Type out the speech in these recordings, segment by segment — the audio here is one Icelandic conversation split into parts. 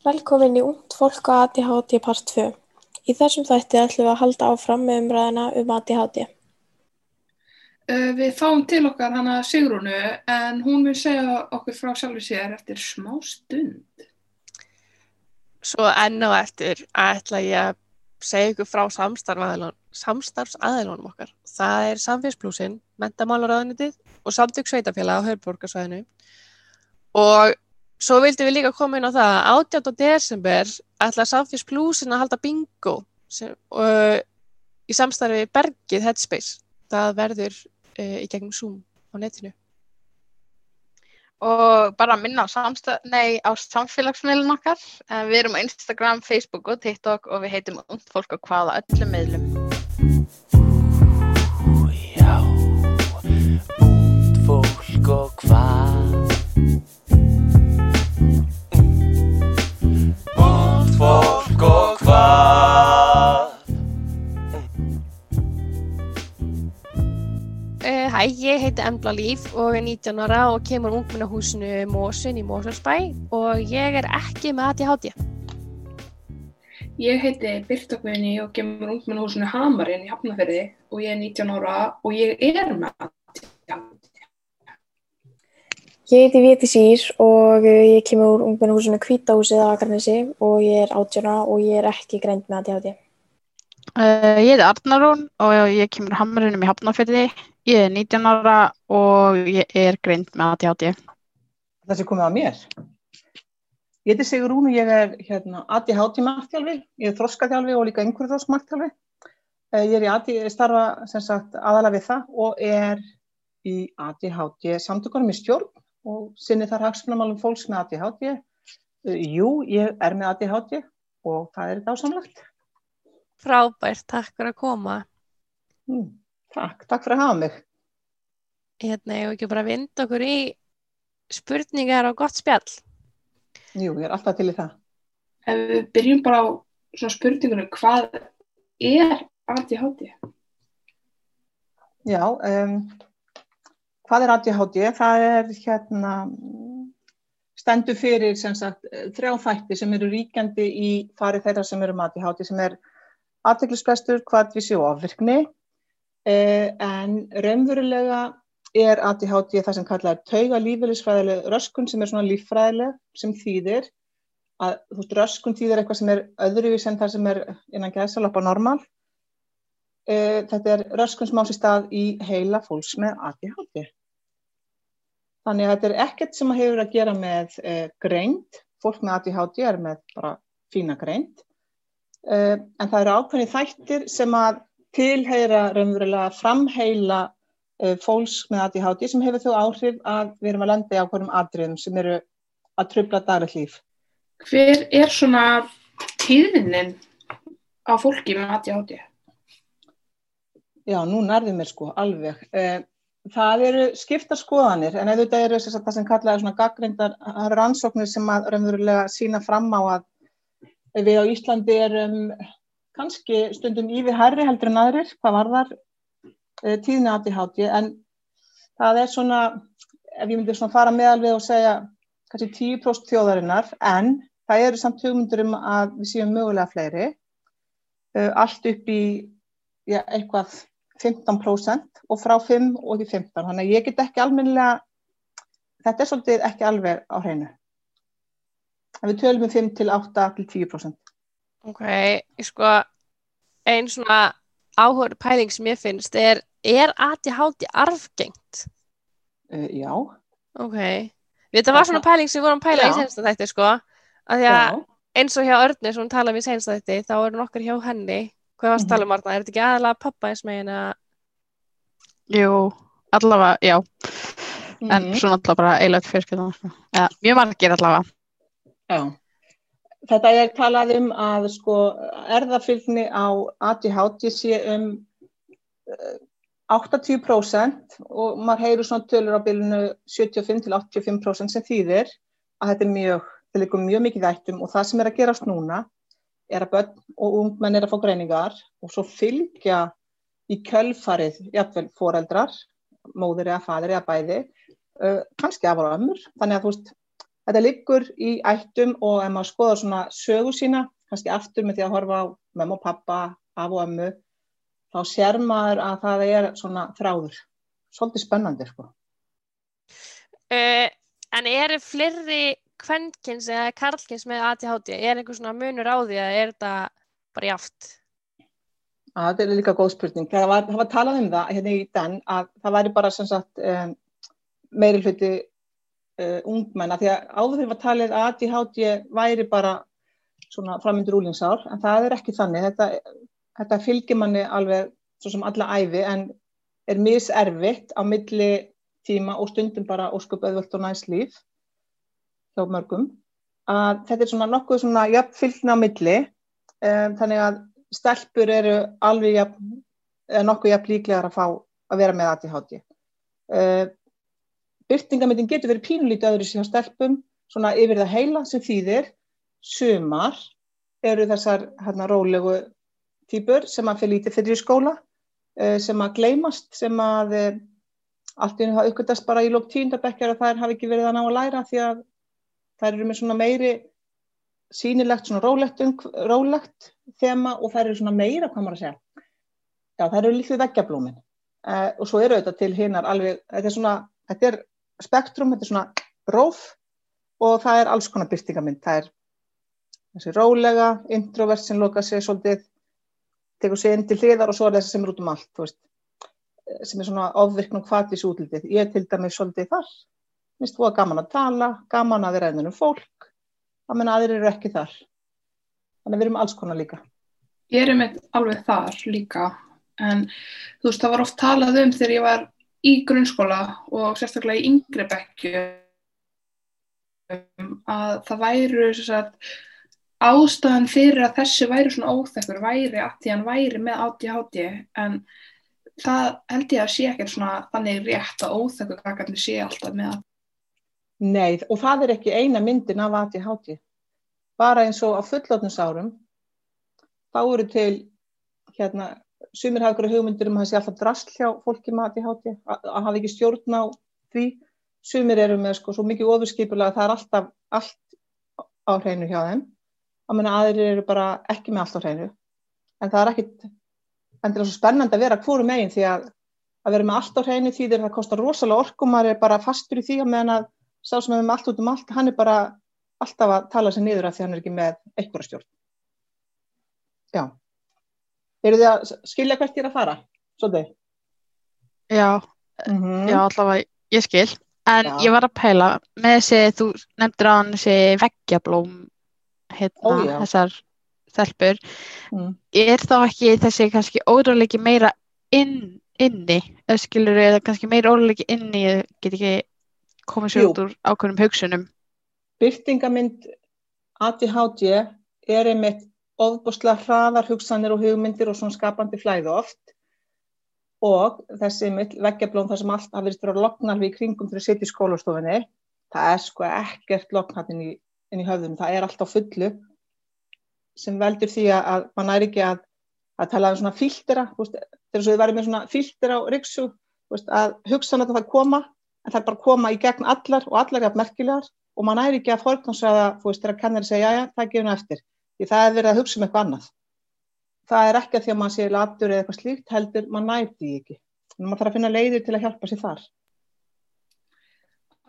Velkomin í Ungt fólk á ADHD part 2. Í þessum þætti ætlum við að halda áfram með umræðina um ADHD. Uh, við fáum til okkar hana Sigrúnu en hún vil segja okkur frá sjálfur sér eftir smá stund. Svo enn og eftir ætla ég að segja ykkur frá samstarfsaðilunum okkar. Það er Samfélagsblúsin, Mentamálaráðunitið og Samtök Sveitafélag á Hörborgarsvæðinu. Og svo vildum við líka koma inn á það að 18. desember ætla Samfélagsblúsin að halda bingo sem, uh, í samstarfi Bergið Headspace. Það verður uh, í gegnum Zoom á netinu. og bara minna á, nei, á samfélagsmiðlun okkar. Við erum á Instagram, Facebook og TikTok og við heitum ungt fólk á hvaða öllum miðlum. Já, ungt fólk og hvað hæ, ég heiti Embla Líf og er 19 ára og kemur ungmennahúsinu Mósun í Mósunsbæ og ég er ekki með ADHD. Ég heiti Birta Guðni og kemur ungmennahúsinu Hamarinn í Hafnarferði og ég er 19 ára og ég er með ADHD. Ég heiti Viti Sýr og uh, ég kemur úr ungmennahúsinu Hvítahúsið á Akarnesi og ég er 18 ára og ég er ekki greind með ADHD. Uh, ég heiti Arnarún og ég kemur hamrinum í Hafnarfyrði. Ég er 19 ára og ég er greind með ADHD. það sem komið að mér. Ég heiti Sigrún og ég er hérna, ADHD marktjálfi, ég er þroskaþjálfi og líka einhverjum þrosk marktjálfi. Ég er í AD, ég starfa sem sagt aðalega við það og er í ADHD samtökunum í stjórn og sinni þar hagsmunamálum fólks með ADHD. Uh, Jú, ég er með ADHD og það er dásamlegt. Frábært, takk fyrir að koma. Mm, takk, takk fyrir að hafa mig. Hérna, ég ekki bara að vinda okkur í spurningar og gott spjall. Jú, ég er alltaf til í það. Ef við byrjum bara á spurningunum, hvað er ADHD? Já, um, hvað er ADHD? Það er hérna, stendur fyrir sem sagt þrjá þætti sem eru ríkjandi í fari þeirra sem eru með ADHD sem er aðteglisbrestur, kvadvísi og ofvirkni eh, en raunverulega er ADHD það sem kallað er tauga lífeylisfræðileg röskun sem er svona líffræðileg sem þýðir að þú veist röskun þýðir eitthvað sem er öðruvís en það sem er innan gæðsalapa normal. Eh, þetta er röskun sem á sér stað í heila fólks með ADHD þannig að þetta er ekkert sem hefur að gera með eh, greind. Fólk með ADHD er með bara fína greind. uh, en það eru ákveðni þættir sem að tilheyra raunverulega framheila uh, fólks með ADHD sem hefur þau áhrif að við erum að lenda í ákveðnum atriðum sem eru að trubla daglegt líf. Hver er svona tíðnin á fólki með ADHD? Já, nú nærðum mér sko, alveg. Uh, það eru skipta skoðanir en auðvitað eru þess að það sem kallað er svona gaggrindar rannsóknir sem að raunverulega sína fram á að við á Íslandi erum kannski stundum yfir herri heldur en aðrir, hvað var þar tíðni ADHD, en það er svona, ef ég myndi svona fara meðal við og segja kannski 10% þjóðarinnar, en það eru samt hugmyndur um að við séum mögulega fleiri, allt upp í ja, eitthvað 15% og frá 5 og því 15, þannig að ég get ekki almennilega, þetta er svolítið ekki alveg á hreinu en við tölum um 5 til 8 til 10%. Ok, sko, einn svona áhugur pæling sem ég finnst er, er ADHD arfgengt? Uh, já. Ok, þetta var svona pæling sem við vorum að pæla Já. í sensta þætti, sko, að því að eins og hjá Örni sem hún talaði um í sensta þætti, þá eru nokkur hjá henni, hvað varst að Mhm. tala um Arna, er þetta ekki aðalega pappa eins megin að, Jú, allavega, já. En Mhm. svona allavega bara eiginlega fjölskyldan. Sko. Ja, mjög margir allavega. Já. Þetta er talað um að sko erðafylgni á ADHD sé um eh, 80% og maður heyrir svona tölur á bylunu 75 til 85% sem þýðir að þetta er mjög, þetta liggur mjög mikið ættum og það sem er að gerast núna er að börn og ungmenn er að fá greiningar og svo fylgja í kjölfarið jafnvel foreldrar, móður eða fadir eða bæði, uh, kannski af og ömmur, þannig að þú veist, þetta liggur í ættum og ef maður skoðar svona sögu sína, kannski aftur með því að horfa á mömmu og pappa, af og ömmu, þá sér maður að það er svona þráður. Svolítið spennandi, sko. Uh, en eru fleiri kvenkins eða karlkins með ADHD? Er einhver svona munur á því að er þetta bara jáft? Að þetta er líka góð spurning. Það var, það var talað um það hérna í den að það væri bara sem sagt um, meiri hluti uh, ungmenna því að áður fyrir var talið að ADHD væri bara svona framöndur úlingsár en það er ekki þannig. Þetta, þetta fylgir manni alveg svo sem alla æfi en er miservitt á milli tíma og stundum bara ósköp auðvöld og næst líf hjá mörgum. Að þetta er svona nokkuð svona jöfn fylgna á milli um, þannig að stelpur eru alveg jafn, nokkuð jafn líklegar að fá að vera með ADHD. Uh, byrtingamindin getur verið pínulítið öðru sér stelpum, svona yfir það heila sem þýðir, sumar eru þessar hérna rólegu týpur sem að fyrir lítið fyrir í skóla, uh, sem að gleymast, sem að uh, allt einu það uppgötast bara í lók tíundabekkjar að þær hafi ekki verið að ná að læra því að þær eru með svona meiri sýnilegt, svona rólegt, rólegt þema og þær eru svona meira, hvað maður að segja. Já, þær eru líkt við veggjablómin uh, og svo eru þetta til hinnar alveg, þetta er svona, þetta er spektrum, þetta er svona róf og það er alls konar byrtingamind. Það er þessi rólega, introvert sem loka sig svolítið, tekur sig inn til hliðar og svo er þessi sem er út um allt, veist, sem er svona ofvirknum hvaðlis útlitið. Ég er til dæmis svolítið þar, minnst þú að gaman að tala, gaman að vera ennum fólk, að menna aðrir eru ekki þar. Þannig að við erum alls konar líka. Ég er einmitt alveg þar líka en þú veist það var oft talað um þegar ég var í grunnskóla og sérstaklega í yngri bekkju að það væru sagt, ástæðan fyrir að þessi væri svona óþekkur væri að því hann væri með ADHD en það held ég að sé ekkert svona þannig rétt að óþekkur kakkarnir sé alltaf með að Nei, og það er ekki eina myndin af ADHD. Bara eins og á fullotnumsárum, þá eru til, hérna, sumir hafa ykkur hugmyndir um að það sé alltaf drasl hjá fólki ADHD, að, að hafa ekki stjórn á því. Sumir eru með sko svo mikið ofurskipulega að það er alltaf allt á hreinu hjá þeim. Að menna aðrir eru bara ekki með allt á hreinu. En það er ekkit endilega svo spennandi að vera hvoru meginn því að að vera með allt á hreinu því þegar það kostar rosalega orkum, maður er bara fastur í því að meðan að sá sem er með allt út um allt, hann er bara alltaf að tala sér niður af því hann er ekki með einhverja stjórn. Já. Eru þið að skilja hvert er að fara? Svolítið? Já, Mm -hmm. já, allavega ég skil. En Já. ég var að pæla með þessi, þú nefndir á hann þessi veggjablóm, hérna, Ó, þessar stelpur. Mm. Er þá ekki þessi kannski óróleiki meira inn, inni, skilur eða kannski meira óróleiki inni, ég get ekki komið sér út úr ákveðnum hugsunum. Byrtingamind ADHD er einmitt ofbúslega hraðar hugsanir og hugmyndir og svona skapandi flæði oft. Og þessi einmitt veggjablóm þar sem allt hafi verið að lokna alveg í kringum að sitja í skólastofinni það er sko ekkert loknat inn í, í höfðum, það er allt á fullu sem veldur því að, að mann er ekki að, að tala um svona þú veist, þegar þið væri með svona filter á ryksu, þú veist, að það koma, en það er bara að koma í gegn allar og allar er að merkilegar og mann er ekki að forgansraða, þú veist, þegar kennari segja, já, já, það gefur nú eftir, því það er verið að hugsa um eitthvað annað. Það er ekki að því að maður sé latur eða eitthvað slíkt, heldur, næri því ekki. En maður þarf að finna leiðir til að hjálpa sér þar.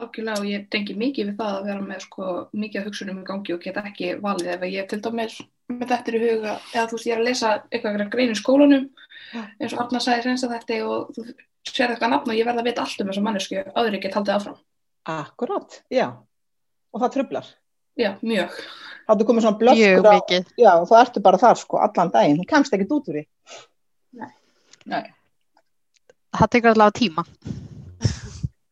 algjörlega og ég tengi mikið við það að vera með sko mikið af hugsunum í gangi og geta ekki valið ef ég til dæmis með þetta í huga eða þú veist ég er að lesa eitthvað grein í skólanum eins og Arna sagði reynsa þetta og þú sér eitthvað nafn og ég verða að vita allt um þessa mannesku áður ekki haldið áfram. Akkurát, já. Og það trublar. Já, mjög. Það er komið svona mikið. já, og þá ertu bara þar, sko, allan daginn. Hún kemst ekkert út úr því. Nei. Nei. Það tekur allavega tíma.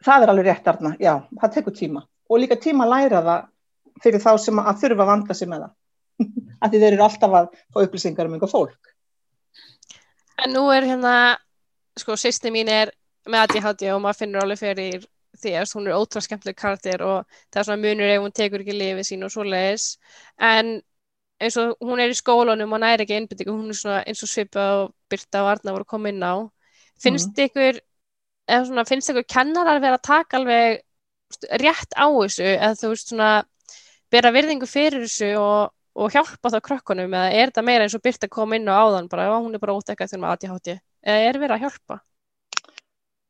Það er alveg rétt, Arna, já, það tekur tíma. Og líka tíma að læra það fyrir þá sem að þurfa að vanda sig með það. að því þeir eru alltaf að fá upplýsingar um einhver fólk. En nú er hérna, sko, sýsti mín er með ADHD og maður finnur alveg fyrir að hún er ótrúlega skemmtileg karakter og það er svona munur ef hún tekur ekki lifið sín og svoleiðis. En eins og hún er í skólanum og næri ekki einbindingu, hún er svona eins og svipa og Birta og Arna voru að koma inn á. Finnst ykkur, eða svona, finnst ykkur kennarar vera að taka alveg rétt á þessu eða þú veist svona bera virðingu fyrir þessu og, og hjálpa þá krökkunum eða er þetta meira eins og Birta kom inn á áðan bara, já, hún er bara ótekkað þegar maður ADHD eða er verið að hjálpa?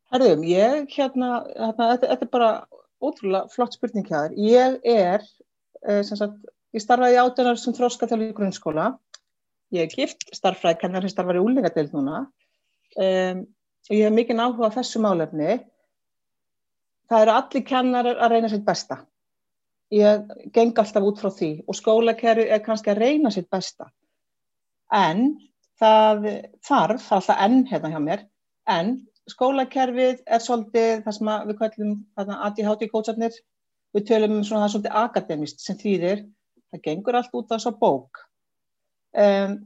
Herðum, ég hérna, hérna þetta, þetta er bara ótrúlega flott spurning hjá þér. Ég er, uh, sem sagt, ég starfaði í átjánar sem þróskaþjálfi í grunnskóla. Ég er gift starffræðkennar sem starfar í úlingadeild núna. Um, ég hef mikið áhuga á þessu málefni. Það eru allir kennarar að reyna sitt besta. Ég geng alltaf út frá því og skólakerfi er kannski að reyna sitt besta. En það þarf, það er alltaf enn hérna hjá mér, en skólakerfið er svolítið það sem við kallum ADHD-kótsarnir, við tölum um svona það svolítið akademist sem þýðir, það gengur allt út af þessa bók. Um,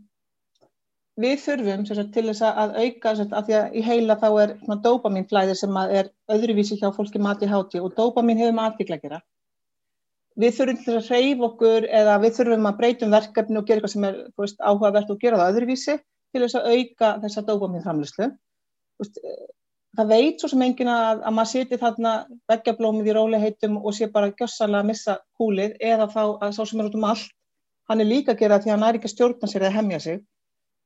við þurfum sagt, til þess að auka, sagt, að því að í heila þá er dopamínflæðir sem er öðruvísi hjá fólki með ADHD og dopamín hefur með aðtíkla að gera. Við þurfum til að reyf okkur eða við þurfum að breytum verkefni og gera eitthvað sem er veist, áhugavert og gera það öðruvísi til þess að auka þessa dopamínframlýslu það veit svo sem engin að, að maður siti þarna veggjablómið í róliheitum og sé bara gjössalega að missa húlið eða þá að sá sem er út um allt hann er líka að gera því að hann er ekki að stjórna sér eða hemmja sig.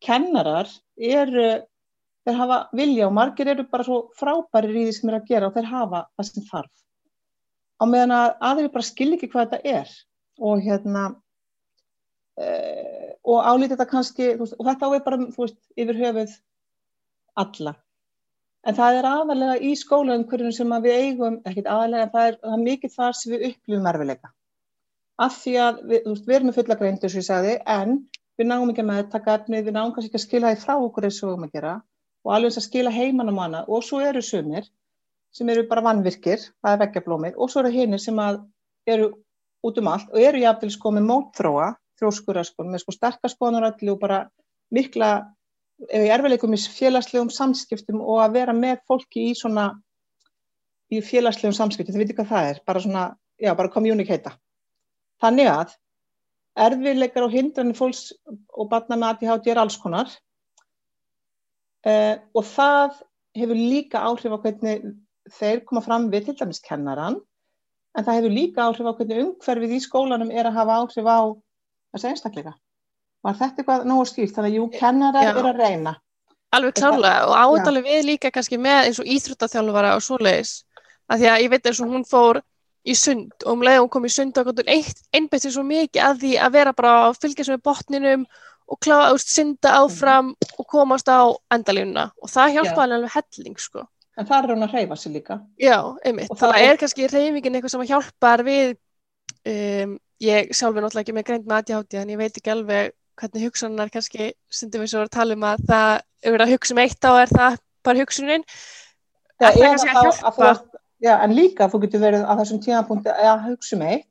Kennarar eru þeir hafa vilja og margir eru bara svo frábæri í því sem er að gera og þeir hafa það sem þarf. Á meðan að aðeins bara skil ekki hvað þetta er og hérna e, og álítið þetta kannski veist, og þetta áveg bara veist, yfir höfuð alla En það er aðalega í skólaumhverjum sem við eigum, ekkert aðalega, það er, það er mikið þar sem við upplifum erfileika. Af því að við, við erum með fulla greindu, sem ég sagði, en við náum ekki að meðtaka efnið, við náum kannski ekki að skila því frá okkur eins og erum að gera og alveg eins að skila heimann um hana og svo eru sumir sem eru bara vannvirkir, það er veggjablómið og svo eru hinnir sem eru út um allt og eru jáfnvel sko með mótþróa, þróskurarskon, með sko sterkarskoðanaralli og bara mikla í erfileikum í félagslegum samskiptum og að vera með fólki í svona í félagslegum samskiptum, þið veitir hvað það er bara svona, já, bara communicata þannig að erfileikar og hindranir fólks og batna með ADHD er alls konar uh, og það hefur líka áhrif á hvernig þeir koma fram við til dæmis kennaran en það hefur líka áhrif á hvernig umhverfið í skólanum er að hafa áhrif á þessi einstakleika Var þetta eitthvað nógu skýrt? Þannig að jú, kennarar eru að reyna. Alveg klálega og átalið við líka kannski með eins og íþróttaþjálfara og svoleiðis. Að því að ég veit eins og hún fór í sund og um leið hún kom í sund og einbætt sér svo mikið að því að vera bara að fylgjast með botninum og kláða, úst, synda áfram og komast á endalínuna og það hjálpaði alveg helling sko. En það er hún að reyfa sér líka. Já, einmitt. Það, það er kannski reyfingin eitthvað sem hjálpar við, um, ég sjálf er náttúrulega ekki með greint með aðjáti en ég veit ekki alveg hvernig hugsanar kannski stundum við svo að tala um að það yfir að hugsa um eitt á er það bara hugsunin já, að það kannski að hjálpa að Já, en líka þú getur verið að þessum tímapunkti að hugsa um eitt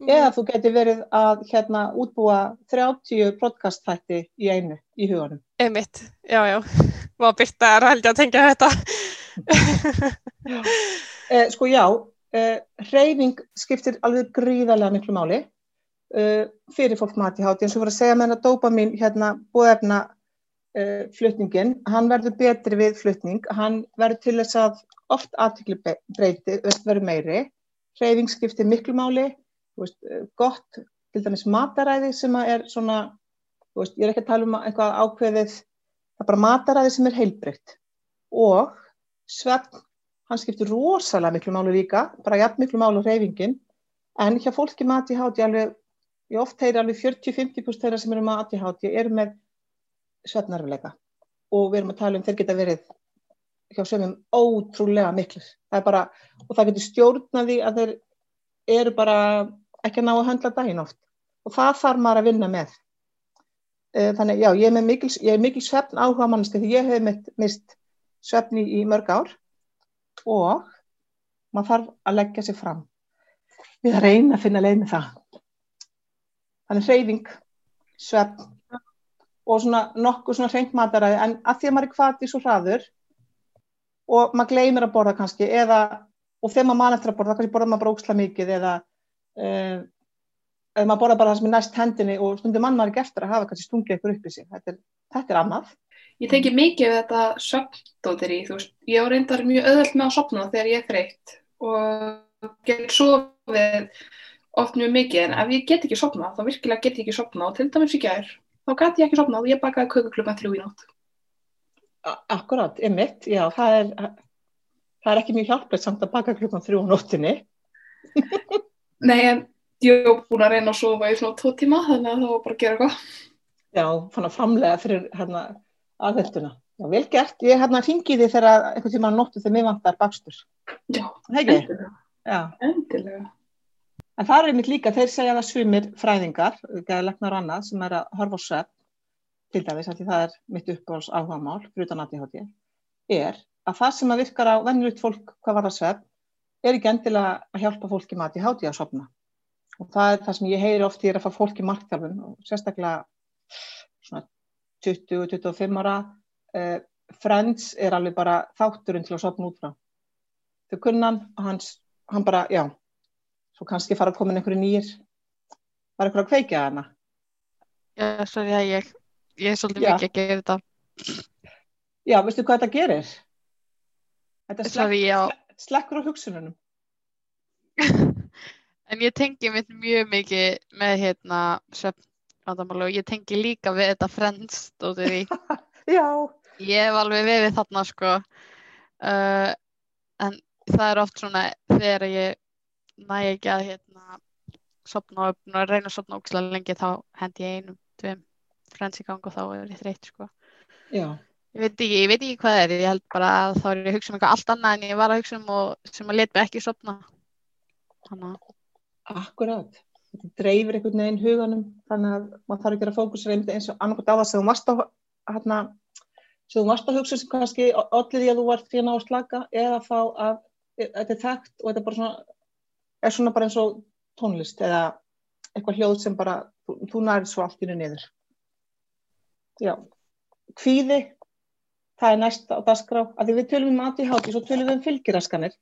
mm. eða þú getur verið að hérna útbúa 30 podcasthætti í einu í hugunum. Einmitt, já, já. Má byrta að haldja að tengja þetta. eh, sko já, eh, reyning skiptir alveg gríðarlega miklu máli uh, fyrir fólk með ADHD eins og voru að segja með hennar dopamin hérna búðefna uh, flutningin, hann verður betri við flutning, hann verður til þess að oft aðtikli breyti verður meiri, hreyfing skiptir miklu máli, veist, uh, gott til dæmis mataræði sem er svona, veist, ég er ekki að tala um eitthvað ákveðið, það er bara mataræði sem er heilbreytt og svefn, hann skiptir rosalega miklu máli líka, bara jafn miklu máli á hreyfingin. En hjá fólki með ADHD alveg ég oft heyri alveg 40-50% þeirra sem eru með ADHD eru með svefnarfileika og við erum að tala um þeir geta verið hjá sömum ótrúlega er bara, og það getur stjórnaði að þeir eru bara ekki að ná að höndla daginn oft. Og það þarf maður að vinna með. Eh, þannig já, ég er mikil, mikil svefn áhuga manneski því ég hef mist svefni í mörg ár. Og maður þarf að leggja sér fram. Við að reyna að finna leið með það þannig hreyfing, svepp og svona nokkuð svona hreint mataræði. En að því að maður er kvart í svo hraður og maður gleymir að borða kannski eða, og þegar maður mann eftir að borða kannski borða maður bróksla mikið eða uh, eða maður borða bara það sem er næst hendinni og stundum mann maður ekki eftir að hafa kannski stungið ykkur upp í sig. Þetta er, þetta er annað. Ég teki mikið við þetta söpndóttir í þú veist, ég á reyndar mjög öðvöld með að sopna þegar ég er þreytt og get sofið oft mjög mikið en ef ég get ekki sofnað þá virkilega get ég ekki sofnað og til dæmis í gær þá gat ég ekki sofnað og ég bakaði köku klukkan þrjú í nótt. A- Akkurat, einmitt, já, það er, það er ekki mjög hjálplegt samt að baka klukkan þrjú á nóttinni. Nei en ég var búin að reyna að sofa í svona tvo tíma þannig að það var bara að gera eitthvað. Já, fann að framlega fyrir hérna aðhelduna. Já, vel gert. Ég hérna hringi því þegar einhvern tíma á nóttu þegar mér vantar bakstur. Já. Endilega. En það er einmitt líka, þeir segja það svimir fræðingar, geðlegnar og annað, sem er að horfa á svepp, til dæmis, af því það er mitt uppbóðs áhugamál, fyrir utan ADHD, er að það sem að virkar á venjulegt fólk hvað var það svepp, er ekki endilega að hjálpa fólki með ADHD að sopna. Og það er það sem ég heyri oft, ég er að fá fólki markþjálfun, og sérstaklega svona 20-25 ára, uh, Friends er alveg bara þátturinn til að sopna út frá. Þau kunnan, og hans, hann bara, já, svo kannski fara að koma einhverju nýjir var eitthvað að kveikja hana Já, sorry að ég, ég er svolítið mikið að gera þetta. já, veistu hvað þetta gerir? þetta slekk, já. slekkur á hugsununum. En ég tengi mitt mjög mikið með hérna og ég tengi líka við þetta friends og því já, ég hef alveg verið þarna sko. Uh, en það er oft svona þegar ég næ ekki að hérna sopna og að reyna að sopna ógislega lengi þá hendi ég einum, tveim friends í gang og þá er ég þreytt sko. Já, ég veit ekki, ég veit ekki hvað er ég held bara að þá er ég að hugsa um eitthvað allt annað en ég var að hugsa um og sem að let mig ekki sopna þannig að akkurat. Þetta dreifir einhvern veginn huganum þannig að maður þarf ekki að einmitt eins og annarkot á það sem þú varst að hérna, sem þú varst að hugsa sem kannski allir því að þú vart fyrir að að slaka eða þá að e, þetta er þekkt og þetta er bara svona er svona bara eins og tónlist eða eitthvað hljóð sem bara þú, þú nærið svo allt innu niður. Já. Kvíði það er næst á dagskrá. Að því við tölum um ADHD svo tölum við um fylgiraskanir.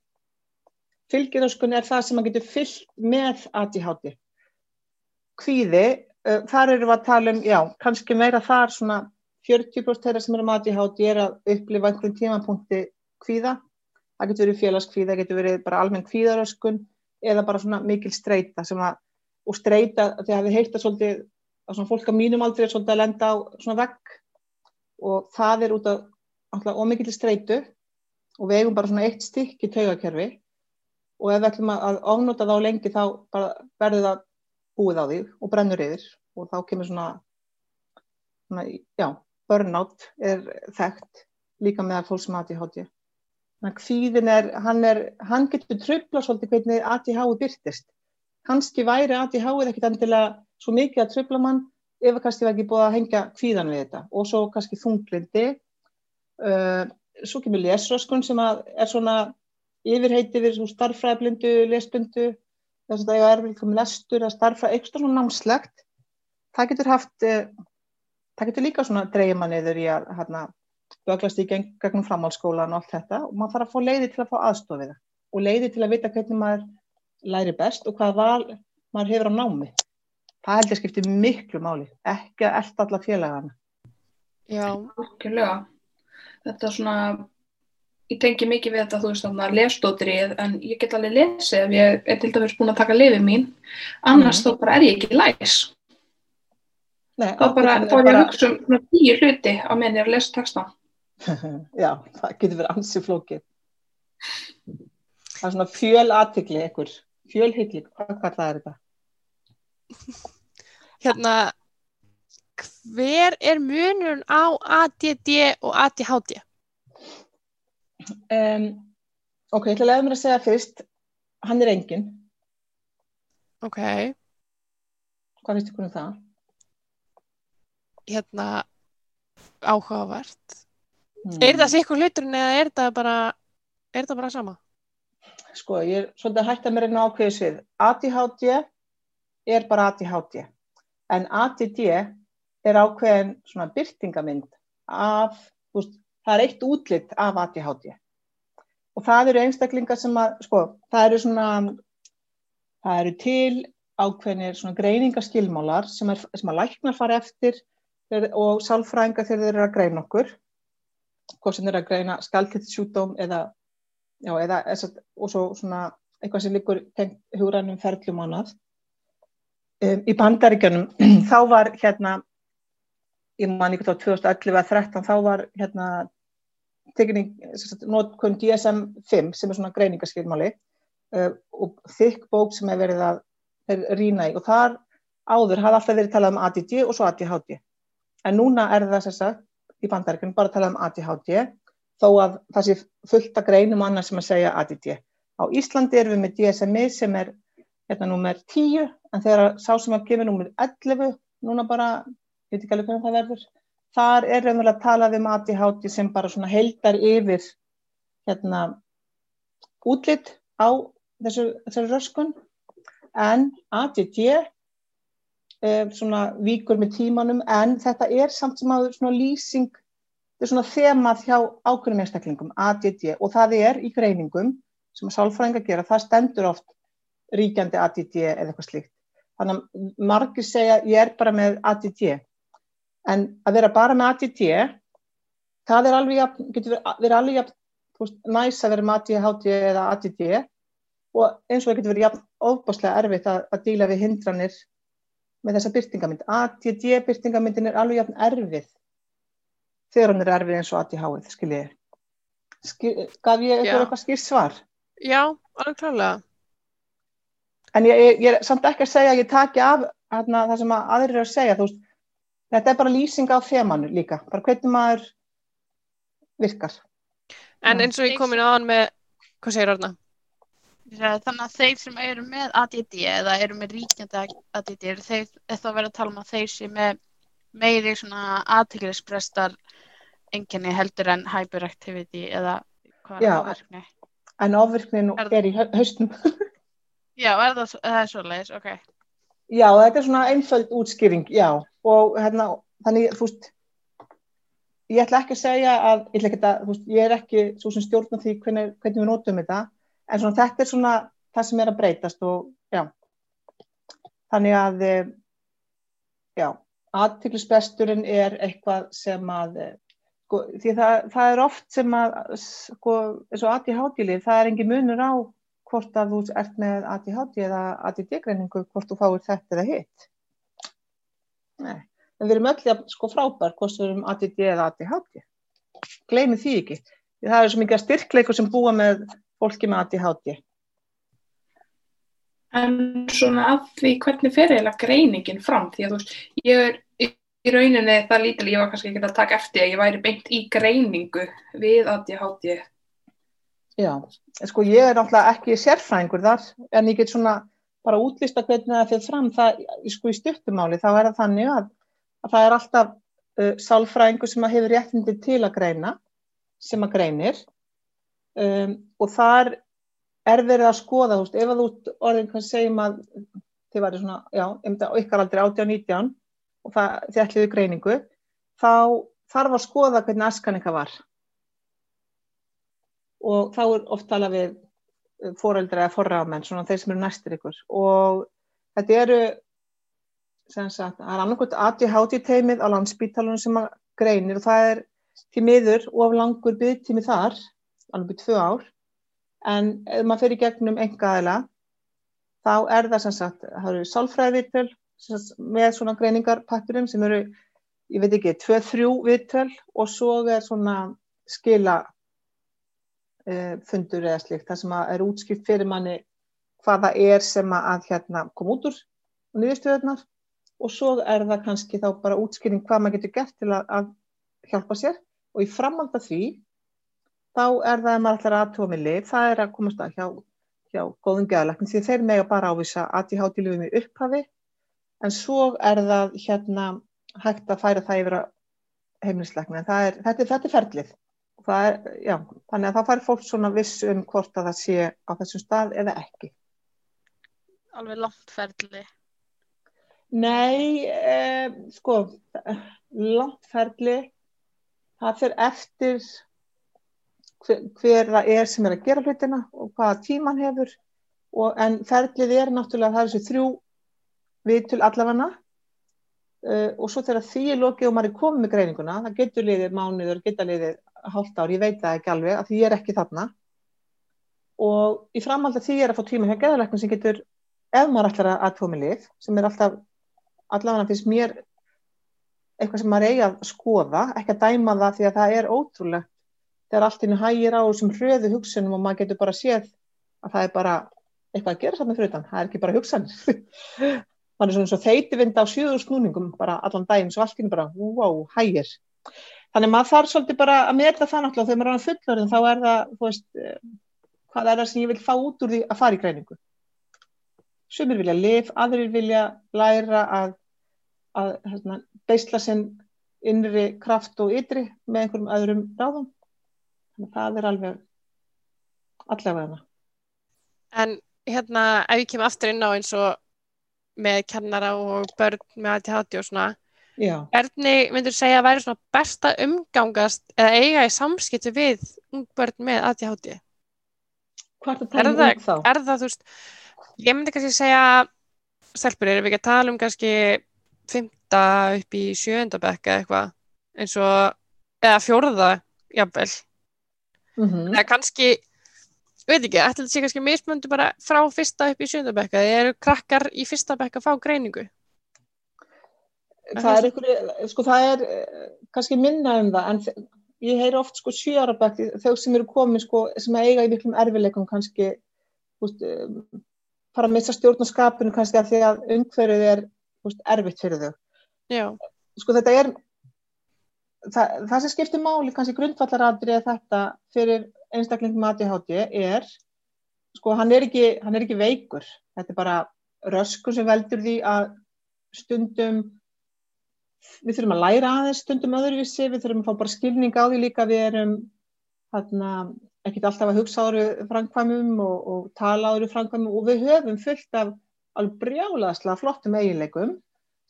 Fylgiröskun er það sem maður getur fyllt með ADHD. Kvíði, uh, þar eru við að tala um, já, kannski meira þar svona 40% þeirra sem eru með ADHD er að upplifa einhverjum tímapunkti kvíða. Það getur verið félagskvíða, það getur verið bara almenn kvíðaröskun eða bara svona mikil streyta að, og streyta, því að við heyrta svolítið að svona fólk á mínum aldrei er svolítið að lenda á svona vegg. Og það er út af alltaf ómikil streytu og við eigum bara svona eitt stykk í taugakerfi. Og ef við ætlum að ofnota þá lengi þá verður það búið á því og brennur yfir. Og þá kemur svona, svona já, burnout er þekkt líka með fólk sem ADHD. Þannig að kvíðin er, hann er, hann getur tröfla svolítið hvernig ADHD byrtist. Kannski væri ADHD ekkit endilega svo mikið að tröfla mann ef það kannski var ekki búið að hengja kvíðan við þetta og svo kannski þunglindi. Uh, svo kemur lesröskun sem að er svona yfirheiti við starffræðblindu, lesblindu, þess að það er erfitt um lestur eða starffræð, eitthvað svona námslegt. Það getur haft, eh, það getur líka svona dreigja mann yfir í að hérna, böglast í geng, gegnum framhaldsskólan og allt þetta og maður þarf að fá leiði til að fá aðstofið það og leiði til að vita hvernig maður læri best og hvað val maður hefur á námi. Það held ég skipti miklu máli, ekki að elda alla félagana. Já, Algjörlega. Þetta er svona, ég tengi mikið við þetta, þú veist, þannig að lesdótrið, en ég get alveg lesið ef ég er til dæmis búin að taka lifið mín, annars þá bara er ég ekki læs. Nei, Þá bara, þá er ég að hugsa um tíu hluti á meðan ég er að lesa texta. Já, það getur verið ansi flókið. Það er svona fjöl aðtikli ykkur, fjölhyggli, hvað það er þetta? hérna, hver er munurinn á ADD og ADHD? Um, ok, ég ætla að leiða mér að segja fyrst, hann er engin, Ok, hvað finnst ykkur um það? hérna, áhugavert. Hmm. Er það sikkur hluturinn eða er það bara, er það bara sama? Sko, ég er svolítið að hætta mér einu ákveðu svið. ADHD er bara ADHD, en ADD er ákveðin svona byrtingamind af, veist, það er eitt útlitt af ADHD. Og það eru einstaklingar sem að, sko, það eru svona, það eru til ákveðinir svona greiningaskilmálar sem, er, sem að læknar fara eftir og sálfræðingar þegar þeir eru að greina okkur, hvort sem eru að greina skalkettisjúdóm eða já, eða, eða, og svo svona eitthvað sem hugrænum ferlum og annað. Um, í bandaríkjunum þá var hérna, ég man ekki þá 2011 eða 13, þá var hérna tekinning, notkun DSM-5 sem er svona greiningaskilmáli uh, og þykk bók sem er verið að þeir rýna í og þar áður hafði alltaf verið talað um ADD og svo ADHD. En núna er það sagt í bandaríkunum bara talað um ADHD þó að það sé fullt að greinum annars sem að segja ADD. Á Íslandi erum við með DSM-i sem er hérna nummer 10 en þegar sá sem að gefa nummer 11 núna bara, ég veit ekki alveg hvernig það verður, þar er raunverulega að tala um ADHD sem bara svona heldar yfir hérna útlitt á þessu, þessu röskun en ADD svona víkur með tímanum en þetta er samt sem að svona lýsing, þetta er svona þemað hjá ákveðnum einstaklingum, ADD og það er í greiningum sem að sálfræðinga gera, það stendur oft ríkjandi ADD eða eitthvað slíkt. Þannig að margir segja ég er bara með ADD en að vera bara með ADD það er alveg jafn, getur verið alveg jafn, veist, næs að vera með ADHD eða ADD og eins og það getur verið jafn ofbáslega erfitt að, að díla við hindranir með þessa byrtingamynd. ADD byrtingamyndin er alveg jafn erfið þegar hann er erfið eins og ADHD, skiljið. Skil, gaf ég eitthvað eitthvað skýrt svar? Já, alveg klálega. En ég, ég, ég er samt ekki að segja að ég taki af hérna, það sem að aðrir eru að segja, þú veist, þetta er bara lýsing á þemanu líka, bara hvernig maður virkar. En eins og ég komin aðan með, hvað segir Arna? Þannig að þeir sem eru með ADD eða eru með ríkjandi ADD er þá verið að tala um að þeir sem með meiri svona aðteglisprestar enginni heldur en hyperactivity eða hvað er áverkni. En ofvirknin Er- er í haustum. Já, er það, svo- það er svoleiðis, ok. já, þetta er svona einföld útskýring, já. Og hérna, þannig, þú veist, ég ætla ekki að segja að, ég að, veist, ég er ekki svo sem stjórna því hvernig, hvernig við notum þetta, en svona þetta er svona það sem er að breytast og, já. Þannig að, eh, já, aðtiklisbesturinn er eitthvað sem að, eh, sko, því það, það er oft sem að, sko, eins og ADHD-lið, það er engin munur á hvort að þú ert með ADHD eða ADD-greiningu, hvort þú fáir þetta eða hitt. Nei, en við erum öll sko frábær hvort við erum ADD eða ADHD. Gleimi því ekki. Það er svo mikið styrkleikur sem búa með fólki með ADHD. En svona að því hvernig fer eiginlega greiningin fram því að þú veist, ég er í- rauninni það lítil, ég var kannski ekki að taka eftir að ég væri beint í greiningu við ADHD. Já, sko ég er náttúrulega ekki sérfræðingur þar, en ég get svona bara útlista hvernig það fyrir fram, það, sko í stuttumáli, þá er það þannig að, að það er alltaf uh, sálfræðingur sem að hefur réttindi til að greina, sem að greinir, um, og þar er verið að skoða, þú veist, ef að þú orðin, hvað segjum að þið væri svona, já, einmitt á ykkar aldrei 18-19 og það, þið ætliðu greiningu, þá þarf að skoða hvernig askan ykkar var. Og þá er oft talað við fóreldra eða forráðamenn, svona þeir sem eru næstir ykkur. Og þetta eru sem sagt, það er annarkvæmt ADHD teimið á landsbítalunum sem greinir og það er til miður of langur byggtími þar, alveg tvö ár. En ef maður í gegnum engaðila þá er það sem sagt, það eru sagt, með svona greiningarpakturum sem eru, ég veit ekki, tvö, þrjú viðtöl og svo er svona skila uh, fundur eða slikt, það sem er útskipt fyrir manni hvað það er sem að, hérna kom út úr niðurstöðunar og svo er það kannski þá bara útskýring hvað maður getur gert til að, að hjálpa sér. Og í framhald af því þá er það að maður ætlar að aðtóa með lif, það er að komast að hjá, hjá góðum geðalæknum því þeir mega bara ávisa ADHD lifum í upphafi. En svo er það hérna hægt að færa það yfir að heimilisleikni en er, þetta, er, þetta er ferlið. Er, já, þannig að það fær fólk svona viss um hvort að það sé á þessum stað eða ekki. Alveg langt ferli. Nei, eh, sko, langt ferli, það fyrir eftir hver, hver það er sem er að gera hlutina og hvaða tíman hefur, og, en ferlið er náttúrulega, það er þessu þrjú viðtul allavega uh, og svo þegar því er lokið og maður er komið með greininguna, það getur liðið mánuður, geta liðið hálft ár, ég veit það ekki alveg, að því ég er ekki þarna. Og í framhald að því er að fá tíma hjá geðalæknum sem getur, ef maður ætlar að aðtómi lif, sem er alltaf, allavega finnst mér eitthvað sem maður eigi að skoða, ekki að dæma það því að það er ótrúlegt þegar allt innu hægir á þessum hröðu hugsunum og maður getur bara séð að það er bara eitthvað að gera saman fyrir utan, það er ekki bara hugsan. Man er svona svo þeitivind á sjöður snúningum bara allan daginn, svo allt innu bara, wow, hægir. Þannig maður þarf svolítið bara að meta það náttúrulega þegar maður er fullorðin þá er það, þú veist, eh, hvað er það sem ég vil fá út úr því að fara í greiningu. Sumir vilja lif, aðrir vilja læra að, að hérna, beisla sinn innri kraft og ytri með einhverjum öðrum ráðum. Að það er alveg allavega. En hérna, ef ég kem aftur inn á eins og með kennara og börn með ADHD og svona, hvernig myndur segja að væri svona besta umgangast eða eiga í samskipti við ung börn með ADHD? hvað er það Er það, um þá? er það, þú veist, ég myndi kannski segja, stelpur, erum við ekki að tala um kannski fymta upp í sjöunda bekka eitthvað, eins og, eða fjórða, jafnvel, Mm eða kannski, ég veit ekki, ætla þetta sé kannski mismöndu bara frá fyrsta upp í sjöunda bekka, eða eru krakkar í fyrsta bekka að fá greiningu? það er einhverju, sko það er eh, kannski minna um það, en ég heyri oft sko sjöara bekki, þau sem eru komin sko, sem eiga í miklum erfileikum kannski, úst, um, fara að missa stjórn á skapinu kannski af því að umhverfið er úst, erfitt fyrir þau. Já, Sko þetta er, það, það sem skiptir máli kannski grundvallaradri er þetta fyrir einstaklingum ADHD er, sko hann er ekki, hann er ekki veikur, þetta er bara röskun sem veldur því að stundum við þurfum að læra aðeins stundum öðruvísi, við þurfum að fá bara skilning á því líka, við erum þarna, ekkert alltaf að hugsa áru framkvæmum og, og tala áru framkvæmum og við höfum fullt af alveg brjálaðslega flottum eiginleikum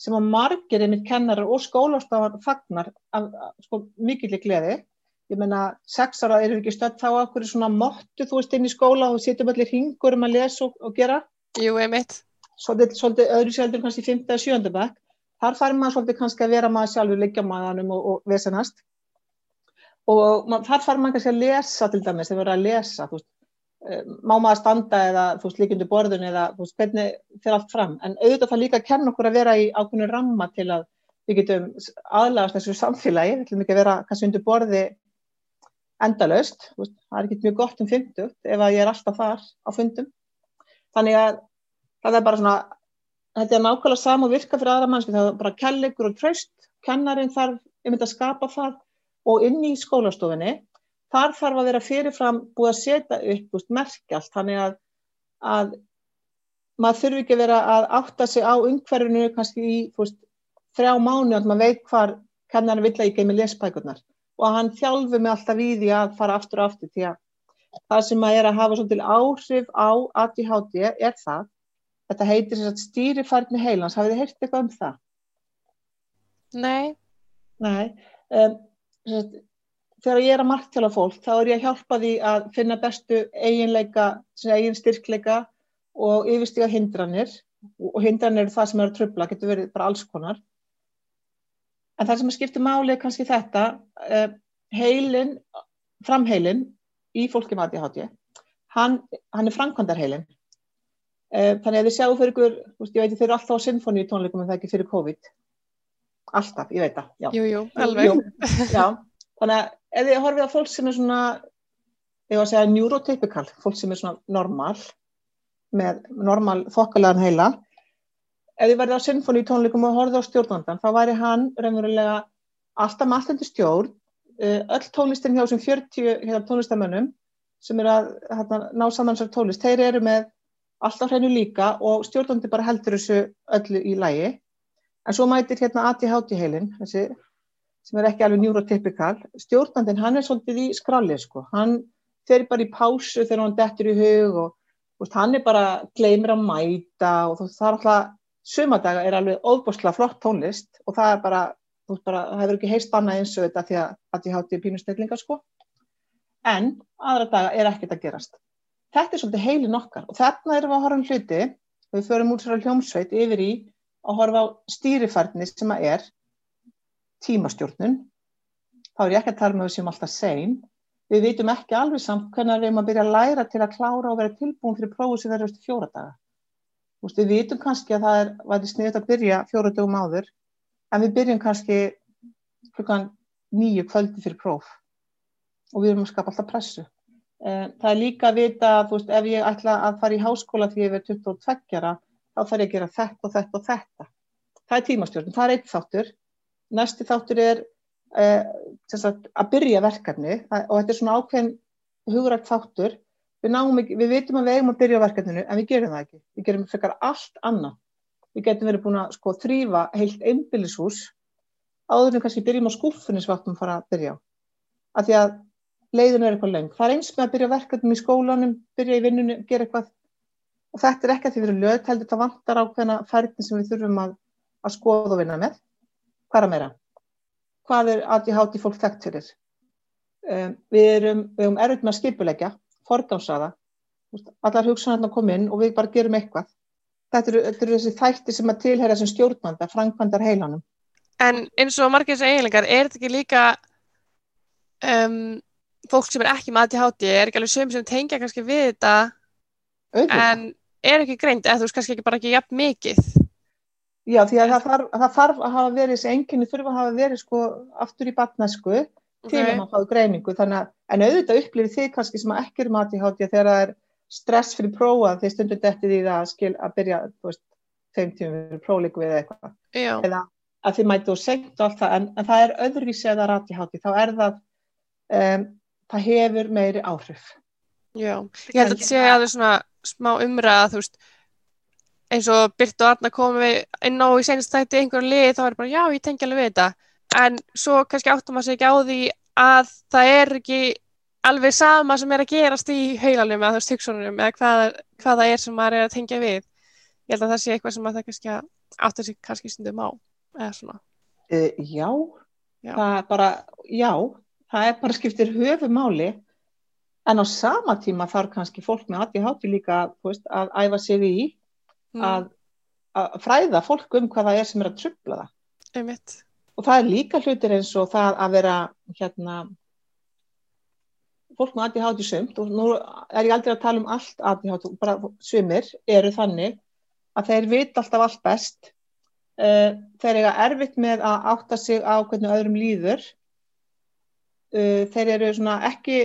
sem að margir einmitt kennarar og skólastafar fagnar af, af sko, mikill gleði. Ég meina, sex ára eru ekki stödd þá okkur svona mottu, þú veist, inn í skóla og sitjum allir hringur um að lesa og, og gera jú, einmitt. svolítið, svolítið öðru seldur kannski 5. eða 7. bekk þar fær maður svolítið kannski að vera maður sjálfur liggja maðanum og, og vesenast og mað, þar fær maður kannski að lesa til dæmis, þegar verður að lesa þú veist, má maður standa eða þú veist, líkjundu borðun eða þú veist, hvernig fyrir allt fram, en auðvitað það líka að kenna okkur að vera í ákveðinu ramma til að við getum aðlagast þessu samfélagi, við ætlum ekki að vera kannski undir borði endalaust, veist, það er ekki mjög gott um 50 ef að ég er alltaf þar á fundum. Þannig að það er bara svona þetta er nákvæmlega sama og virka fyrir aðra mannski það er bara kellegur og tröst kennarinn þarf einmitt að skapa það og inn í skólastofinni þar þarf að vera fyrirfram búið að setja upp merkjalt þannig að, að maður þurfi ekki að vera að átta sig á umhverfinu kannski í veist, þrjá mánu að maður veit hvar kennarinn vill að ég geimi lesbækurnar og að hann þjálfi mig alltaf í því að fara aftur og aftur því að það sem að er að hafa svolítil áhrif á ADHD er það Þetta heitir stýrifærni heilans. Hafið þið heyrt eitthvað um það? Nei, Nei. Um, þegar ég er að marktjála fólk, þá er ég að hjálpa því að finna bestu eiginleika, eigin styrkleika og yfirstíga hindranir. Og hindranir eru það sem er að tröfla, getur verið bara alls konar. En það sem skiptir máli er kannski þetta, um, heilin, framheilin í fólki með ADHD, hann, hann er framkvæmdarheilin. Eh, Þannig að þið sjáu fyrir ykkur, ég veit þeir eru alltaf á sinfóníu tónleikum en það er ekki fyrir COVID. Alltaf, ég veit það, já. jú, jú, alveg. Jú, já, þannig að ef þið horfið á fólk sem er svona, ég var að segja neurotypical, fólk sem er svona normal, með normal þokkalegan heila, ef þið verðið á sinfóníu tónleikum og horfið á stjórnandan, þá væri hann raunverulega alltaf með alltaf stjórn, eh, öll tónlistin hjá þessum 40 hérna, tónlistamönnum sem eru að hérna, ná saman þessar tónlist, þeir eru með alltaf hreinu líka og stjórnandi bara heldur þessu öllu í lægi. En svo mætir hérna ADHD heilin, þessi, sem er ekki alveg neurotypical. Stjórnandin, hann er svolítið í skralli, sko. Hann fer bara í pásu þegar hann dettur í hug og veist, hann er bara gleymir að mæta og það er alltaf, sumadaga er alveg óbúslega flott tónlist og það er bara, það hefur ekki heist annað eins og þetta því að ADHD er pínustellingar, sko. En aðra daga er ekkert að gerast þetta er svolítið heilin okkar og þarna erum við að horfa um hluti og við förum út sér hljómsveit yfir í að horfa á stýrifærni sem að er tímastjórnun þá er ég ekki að tala með þessum alltaf sein við vitum ekki alveg samt hvernig við erum að byrja að læra til að klára og vera tilbúin fyrir prófið sem verður eftir fjóra daga. Þú veist, við vitum kannski að það er, væri sniðut að byrja fjóra dögum áður, en við byrjum kannski klukkan nýju kvöldi fyrir próf og við erum að skapa alltaf pressu. Eh, Það er líka að vita, veist, ef ég ætla að fara í háskóla því ég er 22 ára, þá þarf ég að gera þetta og þetta og þetta. Það er tímastjórn, það er eitt þáttur. Næsti þáttur er uh, sagt, að byrja verkefni og þetta er svona ákveðin hugrækt þáttur. Við, ekki- við vitum að við eigum að byrja á verkefninu en við gerum það ekki. Við gerum frekar allt annað. Við getum verið búin að sko, þrýfa heilt einbýlishús áður en kannski byrjum á skúffunni sem við áttum að fara að byrja á. Af því að leiðin er eitthvað lengt. Það er eins með að byrja á verkefnum í skólanum, byrja í vinnunni, gera eitthvað. Og þetta er ekki að því við erum lög, heldur það vantar ákveðna færðin sem við þurfum að, að skoða og vinna með. Hvað er meira? Hvað er ADHD fólk þekkt fyrir? Um, við erum, erum erfitt með að skipulegja, forgámsaða, allar hugsanarnar koma inn og við bara gerum eitthvað. Þetta eru, þetta eru þessi þætti sem að tilheyra sem stjórnmanda, framkvæmdar heilanum. En eins og margir þessi eiginleikar, er þetta ekki líka um, fólk sem er ekki með ADHD, er ekki alveg söm sem tengja kannski við þetta, Auðvitað. en er ekki greint, eða þú veist kannski ekki bara ekki jafn mikið. Já, því að það þarf, það þarf að hafa verið, þessi einkenni þurfa að hafa verið sko aftur í batnæsku til að maður fáið greiningu. Þannig að, en auðvitað upplifið þið kannski sem ekki eru með ADHD þegar það er stress fyrir prófa þegar stundum dettið í það að, skil, að byrja, þú veist, þeim tímum fyrir prófleiku eða eitthvað. Já, Eða að þið mætu og og allt það, en, en það er öðruvísi að það er ADHD. Þá er það, um, það hefur meiri áhrif. já. Ég held að þetta sé alveg svona smá umræða, þú veist, eins og Byrt og Arna komum við inn á í senast þætti einhverju lið, þá er bara, já, ég tengi alveg við þetta. En svo kannski áttum sig ekki á því að það er ekki alveg sama sem er að gerast í heilanum eða veist hugsunum eða hvað, hvað það er sem maður er að tengja við. Ég held að það sé eitthvað sem það kannski áttur sig kannski stundum á. Eða svona. Uh, já, Já. það er bara, já, það er bara skiptir höfumáli en á sama tíma þarf kannski fólk með ADHD líka þú veist, að æfa sig í Mm, að, að fræða fólk um hvað það er sem er að trubla það. einmitt. Og það er líka hlutir eins og það að vera hérna, fólk með ADHD sumt og nú er ég aldrei að tala um allt ADHD, bara sumir eru þannig að þeir vita alltaf allt best. Uh, þeir eiga erfitt með að átta sig á hvernig öðrum líður. Uh, þeir eru svona ekki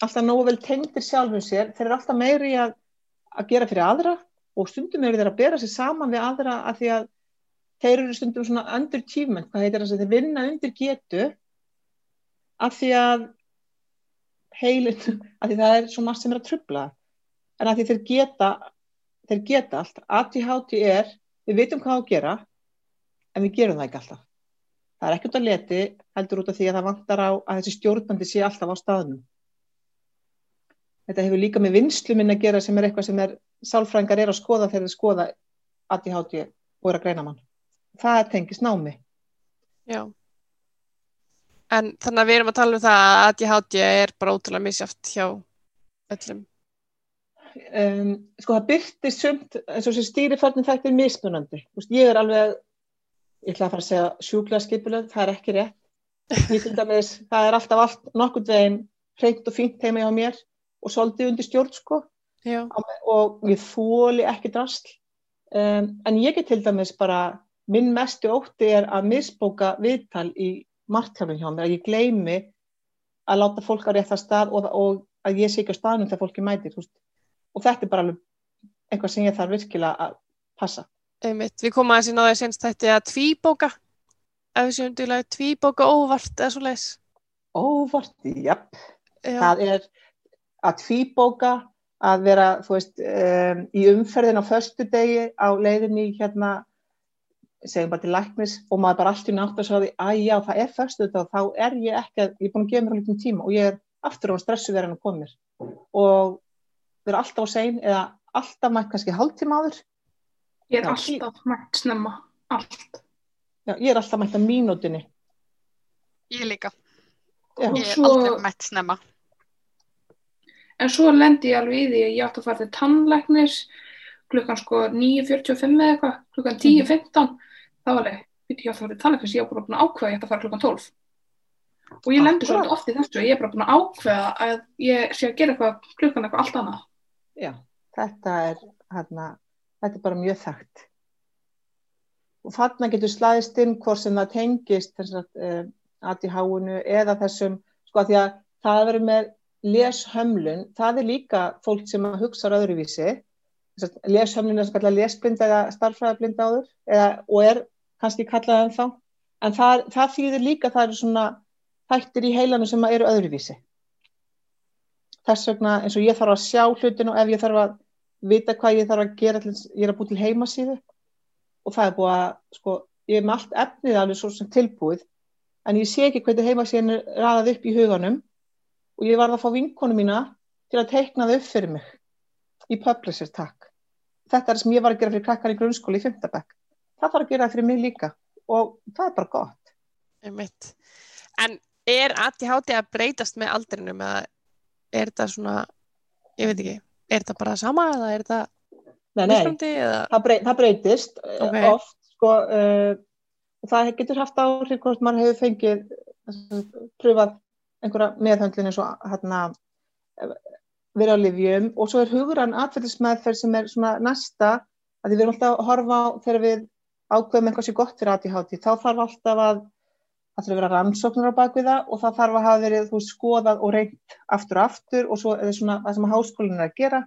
alltaf nógu vel tengdir sjálfum sér. Þeir eru alltaf meiri að, að gera fyrir aðra og stundum eru þeir að bera sig saman við aðra að því að þeir eru stundum svona underachievement, hvað heitir þess að þeir vinna undir getu af því að heilin, af því það er svo margt sem er að trubla en af því þeir geta þeir geta allt, ADHD er við vitum hvað að gera en við gerum það ekki alltaf. Það er ekki út að leti, heldur út af því að það vantar á að þessi stjórnandi sé alltaf á staðnum. Þetta hefur líka með vinslu minn að gera sem er eitthvað sem er sálfræðingar er að skoða þegar þeir skoða ADHD og er að greina mann. Það tengist námi. Já. En þannig að við erum að tala um það að ADHD er bara ótrúlega misjáft hjá öllum. um, sko það byrti sumt eins og sem stýriförnum þetta er mismunandi veist, ég er alveg ég ætla að fara að segja sjúklega skipuleg það er ekki rétt. Dæmis, það er alltaf allt nokkurn veginn hreint og fínt heima hjá mér og svolítið undir stjórn sko Já. og ég þóli ekki drasl um, en ég get til dæmis bara minn mestu ótti er að misbóka viðtal í margtjálfum hjá mér að ég gleymi að láta fólk á rétta stað og, og að ég sé ekki á staðnum þegar fólki mætir og þetta er bara eitthvað sem ég þarf virkilega að passa Einmitt. Við komum aðeins inn á því senst þetta að tvíbóka. Ef við séum til að tvíbóka óvart eða svo leis. óvart, japp það er að tvíbóka að vera, þú veist, um, í umferðin á föstu degi á leiðinni hérna, segjum bara til læknis og maður bara allt í nátt að svo því að já, það er föstu dag, þá er ég ekki að, ég er búin að gefa mér hlutum tíma og ég er aftur á stressu verið að koma mér og vera alltaf á sein eða alltaf mætt kannski hálftíma áður, Ég er Já. alltaf mætt snemma, allt. já, ég er alltaf mætt að mínútinni. Ég líka. Já. Ég er svo- aldrei mætt snemma. En svo lendi ég alveg í því að ég átti að fara til tannlæknis klukkan sko 9.45 eða eitthvað, klukkan 10.15. Það var alveg, veit ég átti að fara til tannlæknis, ég var bara búin að ákveða að ég ætti að fara klukkan 12. og ég Akkúrat. svolítið oft í þessu ég er bara búin að ákveða að ég sé að gera eitthvað klukkan eitthvað allt annað Já, þetta er, hérna, þetta er bara mjög þekkt. Og þarna getur slæðist inn hvort sem það tengist þess að uh, ADH-unu eða þessum, sko að því að það að vera með leshömlun, það er líka fólk sem hugsa öðruvísi. Þess að Leshömlun er svo kallar lesblind eða starfræðablind áður eða, og er kannski kallað en þá. En það, það þýðir líka að það eru svona þættir í heilanu sem eru öðruvísi þess vegna eins og ég þarf að sjá hlutin og ef ég þarf að vita hvað ég þarf að gera ég er að búið til heimasíðu og það er búið að sko, ég er með allt efnið alveg svo sem tilbúið en ég sé ekki hvernig heimasíðin er raðað upp í huganum og ég varð að fá vinkonu mína til að teikna það upp fyrir mig í Publisher takk þetta er það sem ég var að gera fyrir krakkar í grunnskóli í 5. bekk það þarf að gera það fyrir mig líka og það er bara gott Einmitt. En er ADHD að breytast með aldrinum eða er þetta svona, ég veit ekki, er þetta bara sama eða er þetta nei, nei, það, brey, það breytist Ok. okay. oft sko, uh, það getur haft áhrif hvort maður hefur fengið uh, pröfað einhverja meðhöndlin eins og hérna verið á livjum og svo er hugrann atfællismeðferð sem er svona næsta að við erum alltaf að horfa á þegar við ákveðum eitthvað sér gott fyrir ADHD þá þarf alltaf að það þurfa að vera rannsóknur á bakvið það og það þarf að hafa verið þú skoðað og reynt aftur og aftur og svo er svona það sem háskólinn er að gera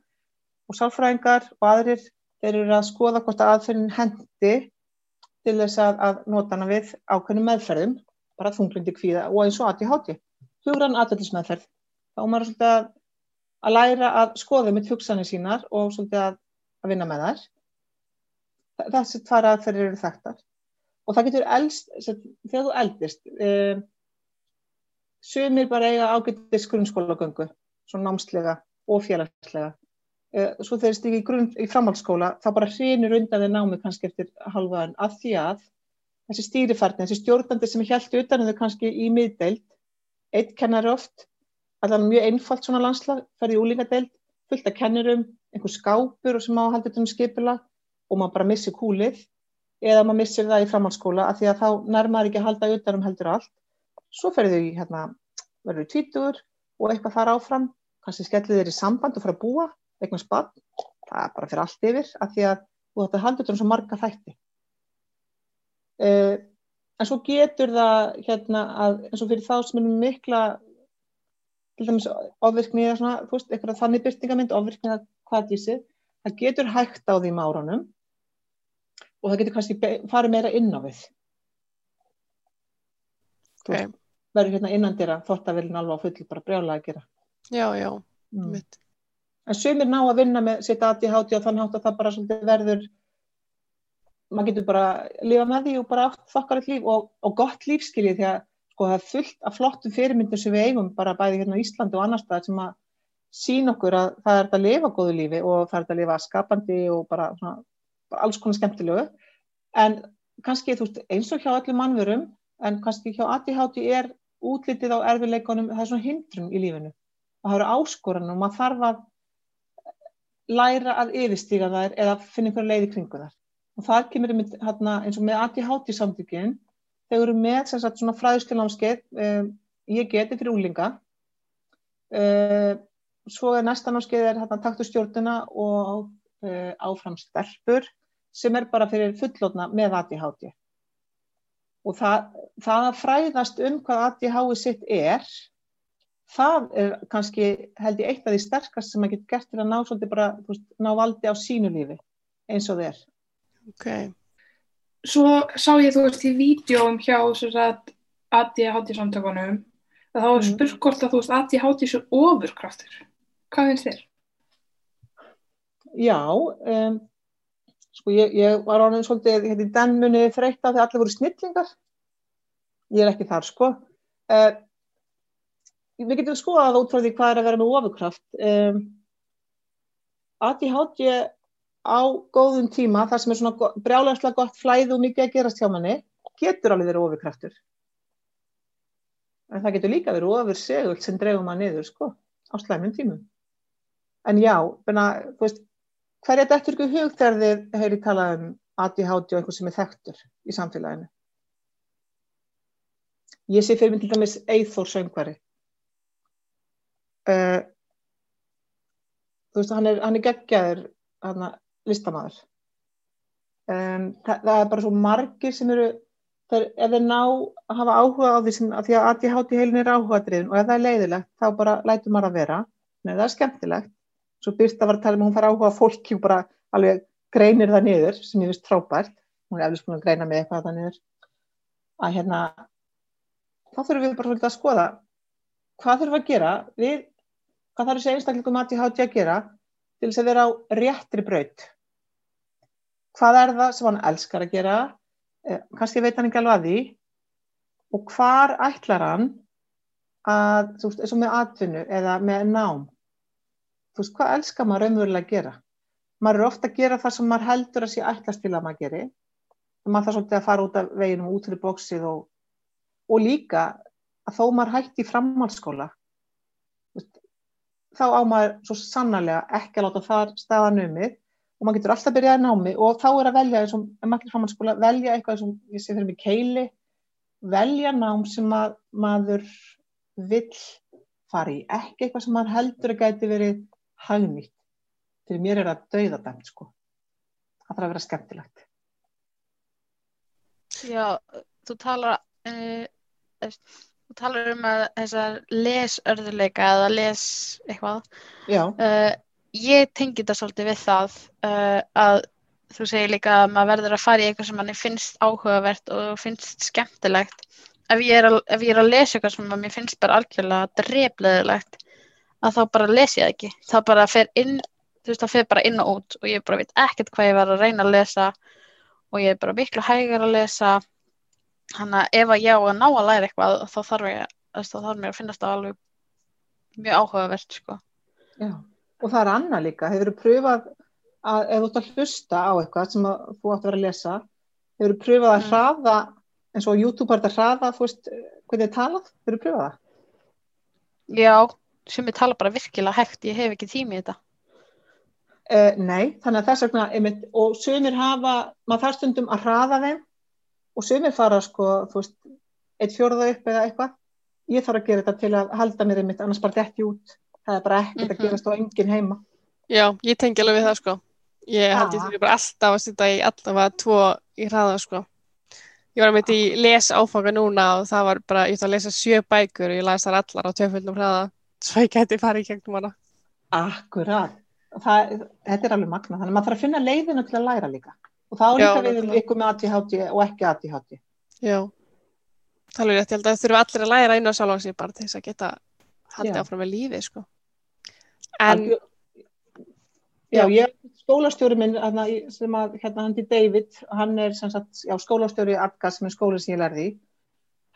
og sálfræðingar og aðrir þeir eru að skoða hvort að aðferðin hendi til þess að, að nota hana við ákveðnum meðferðum, bara þunglindi kvíða og eins og ADHD, hugrann aðdættismeðferð. Þá er maður svolítið að, að læra að skoða mitt hugsanir sínar og svolítið að, að vinna með þær. Þessi tvara aðferðir eru þekktar. Og það getur sem- þegar þú eldist, um, sumir bara eiga ágættis grunnskólagöngu, svo námslega og félagslega eh, svo þegar stík í, grunn, í framhaldsskóla þá bara hrinur undan þeir námi kannski eftir halvaðan að því að þessi stýrifærni, þessi stjórnandi sem er hjælt utan þau kannski í miðdeild eitt kennari oft allan mjög einfalt svona landslag, ferði í úlingadeild fullt af kennurum, einhver skápur og sem á að halda þetta um skipula og maður bara missir kúlið eða maður missir það í framhaldsskóla af því að þá nærmaður ekki að halda utan um heldur allt. Svo ferði þau í hérna, verður þau tvítur og eitthvað þar áfram kannski skellið þeir í samband og fara að búa eignast barn, það er bara fyrir allt yfir af því að þú ætti að halda þetta um svo marga þætti. Uh, en svo getur það hérna að eins og fyrir þá sem er mikla til dæmis ofvirkni eða svona, þú veist, eitthvað þannig byrtingamind, ofvirkni eða hvað ég sé það getur hægt á því árunum og það getur kannski farið meira inn á við Þú Ok. veist, verður hérna innandira þóttavillin alveg á fullu bara brjálega að gera Já, já, mm. mitt. En sumir ná að vinna með sitt ADHD og þannig hátt að það bara verður, maður getur bara lifa með því og bara átt þokkarið líf og, og gott lífskiljið því að sko það er fullt af flottum fyrirmyndum sem við eigum bara bæði hérna á Íslandi og annars staðar sem að sína okkur að það er að lifa góðu lífi og það er að lifa skapandi og bara, svona, bara alls konar skemmtilegu. En kannski þú veist eins og hjá öllum mannverum en kannski hjá ADHD er útlitið á erfileikunum, það er svona hindrun í lífinu og það eru áskoranum og maður þarf að læra að yfirstíga þær eða finna einhverja leið í kringu þær. Og þar kemur einmitt hérna, eins og með ADHD samtökin, þau eru með sagt svona fræðslunámskeið, um, ég geti fyrir úlinga, uh, svo er næsta námskeið er hérna taktu stjórnuna og uh, áfram stelpur sem er bara fyrir fullotna með ADHD. Og það, það að fræðast um hvað ADHD sitt er, það er kannski held ég eitt af því sterkast sem maður getur gert til að ná bara, veist, ná valdi á sínu lífi eins og þið er. Ok, Svo sá ég þú veist í vídjóum hjá ADHD samtökunum að það var Mhm. spurt hvort að þú veist ADHD er svo ofurkraftur. Hvað finnst þér? Já, um, sko ég, ég var ánum svolítið hérna í denmunni þreytt á því að allir voru snillingar. Ég er ekki þar, sko. Uh, við getum skoðað út frá því hvað er að vera með ofurkraft. Um, ADHD á góðum tíma, þar sem er svona brjálæðslega gott flæði og mikið að gerast hjá manni, getur alveg verið ofurkraftur. En það getur líka verið ofur segult sem dreifum maður niður, sko, á slæmum tímum. En já, bena, þú veist, hverja dettur ykkur hug þegar þið heyri talað um ADHD og einhver sem er þekktur í samfélaginu? ég sé fyrir mig til dæmis Eithor söngvari uh, þú veist, hann er, hann er geggjaður hana, listamæður um, það, það er bara svo margir sem eru þeir, ef þeir ná að hafa áhuga á því sem, að því að ADHD heilin er áhugadriðin og ef það er leiðilegt þá bara lætur maður að vera. Nei, það er skemmtilegt. Svo Birta var að tala um að hún fær áhuga fólki og bara alveg greinir það niður sem ég veist trápært hún er eflis búin að greina með eitthvað það niður. Að hérna þá þurfum við bara að skoða hvað þurfum við að gera við, hvað þarf þessi einstaklingum ADHD að gera til þess að vera á réttri braut hvað er það sem hann elskar að gera? Eh, kannski veit hann ekki alveg að því. Og hvar ætlar hann að, þú veist, eins og með atvinnu eða með nám? Þú veist, hvað elskar maður raunverulega að gera? Maður er ofta að gera það sem maður heldur að sé ætlast til að maður geri. Maður þarf svolítið að fara út af veginum út fyrir bóksið og, og líka að þó maður hætti framhaldsskóla þá á maður svo sannarlega ekki að láta þar staða numið og maður getur alltaf byrjað að námi. Og þá er að velja eins og maður ekki framhaldsskóla, velja eitthvað sem ég sé fyrir mig keili. Velja nám sem að, maður vill fara í, ekki eitthvað sem maður heldur að gæti verið hagnýtt. Fyrir mér er það dauðadæmt sko. Það þarf að vera skemmtilegt. Já, þú talar uh, þú talar um að þessar lesörðuleika eða les eitthvað. Já, uh, ég tengi þetta svolítið við það uh, að þú segir líka að maður verður að fara í eitthvað sem manni finnst áhugavert og finnst skemmtilegt. Ef ég er að, ég er að lesa eitthvað sem að mér finnst bara algjörlega drefleðilegt að þá bara les ég ekki. Þá bara fer inn þú veist það fer bara inn og út og ég bara veit ekkert hvað ég var að reyna að lesa og ég er bara miklu hægar að lesa. Þannig að ef að ég á að ná að læra eitthvað þá þarf ég þá þarf mér að finnast það alveg mjög áhugavert sko. já og það er annað líka, hefur þú pröfað að ef þú ert að hlusta á eitthvað sem þú átt að vera að lesa hefur þú pröfað að Mm. hraða eins og YouTube er þetta að hraða, þú veist hvernig þið talað, hefur þú pröfað það? já, sem ég tala bara virkilega hægt ég hef ekki tími í þetta Uh, nei, þannig að þess vegna einmitt, og sumir hafa, maður þarf stundum að hraða þeim og sumir fara sko, þú veist, eitt fjórða upp eða eitthvað, ég þarf að gera þetta til að halda mér einmitt, annars bara detti út það er bara ekkert að Mhm. gerast á engin heima Já, ég tengi alveg við það sko. Ég held ég þurfi bara alltaf að sitja í allavega tvo í hraða sko. Ég var með í les áfanga núna og það var bara, ég ætla að lesa sjö bækur og ég las þar allar á töfundum hraða svo ég gæti farið í gegnum hana. Akkurat, það, þetta er alveg magna þannig að maður þarf að finna leiðina til að læra líka og það á Já, líka við ykkur með ADHD og ekki ADHD Já, það er alveg rétt. Ég held að þurfi allir að læra inn á sjálfan sig bara til þess að geta haldið áfram með lífið sko. En, Já, ég, skólastjóri minn í- sem að, hérna hann til David hann er sem sagt, já, skólastjóri Adga sem er skóli sem ég lærði í.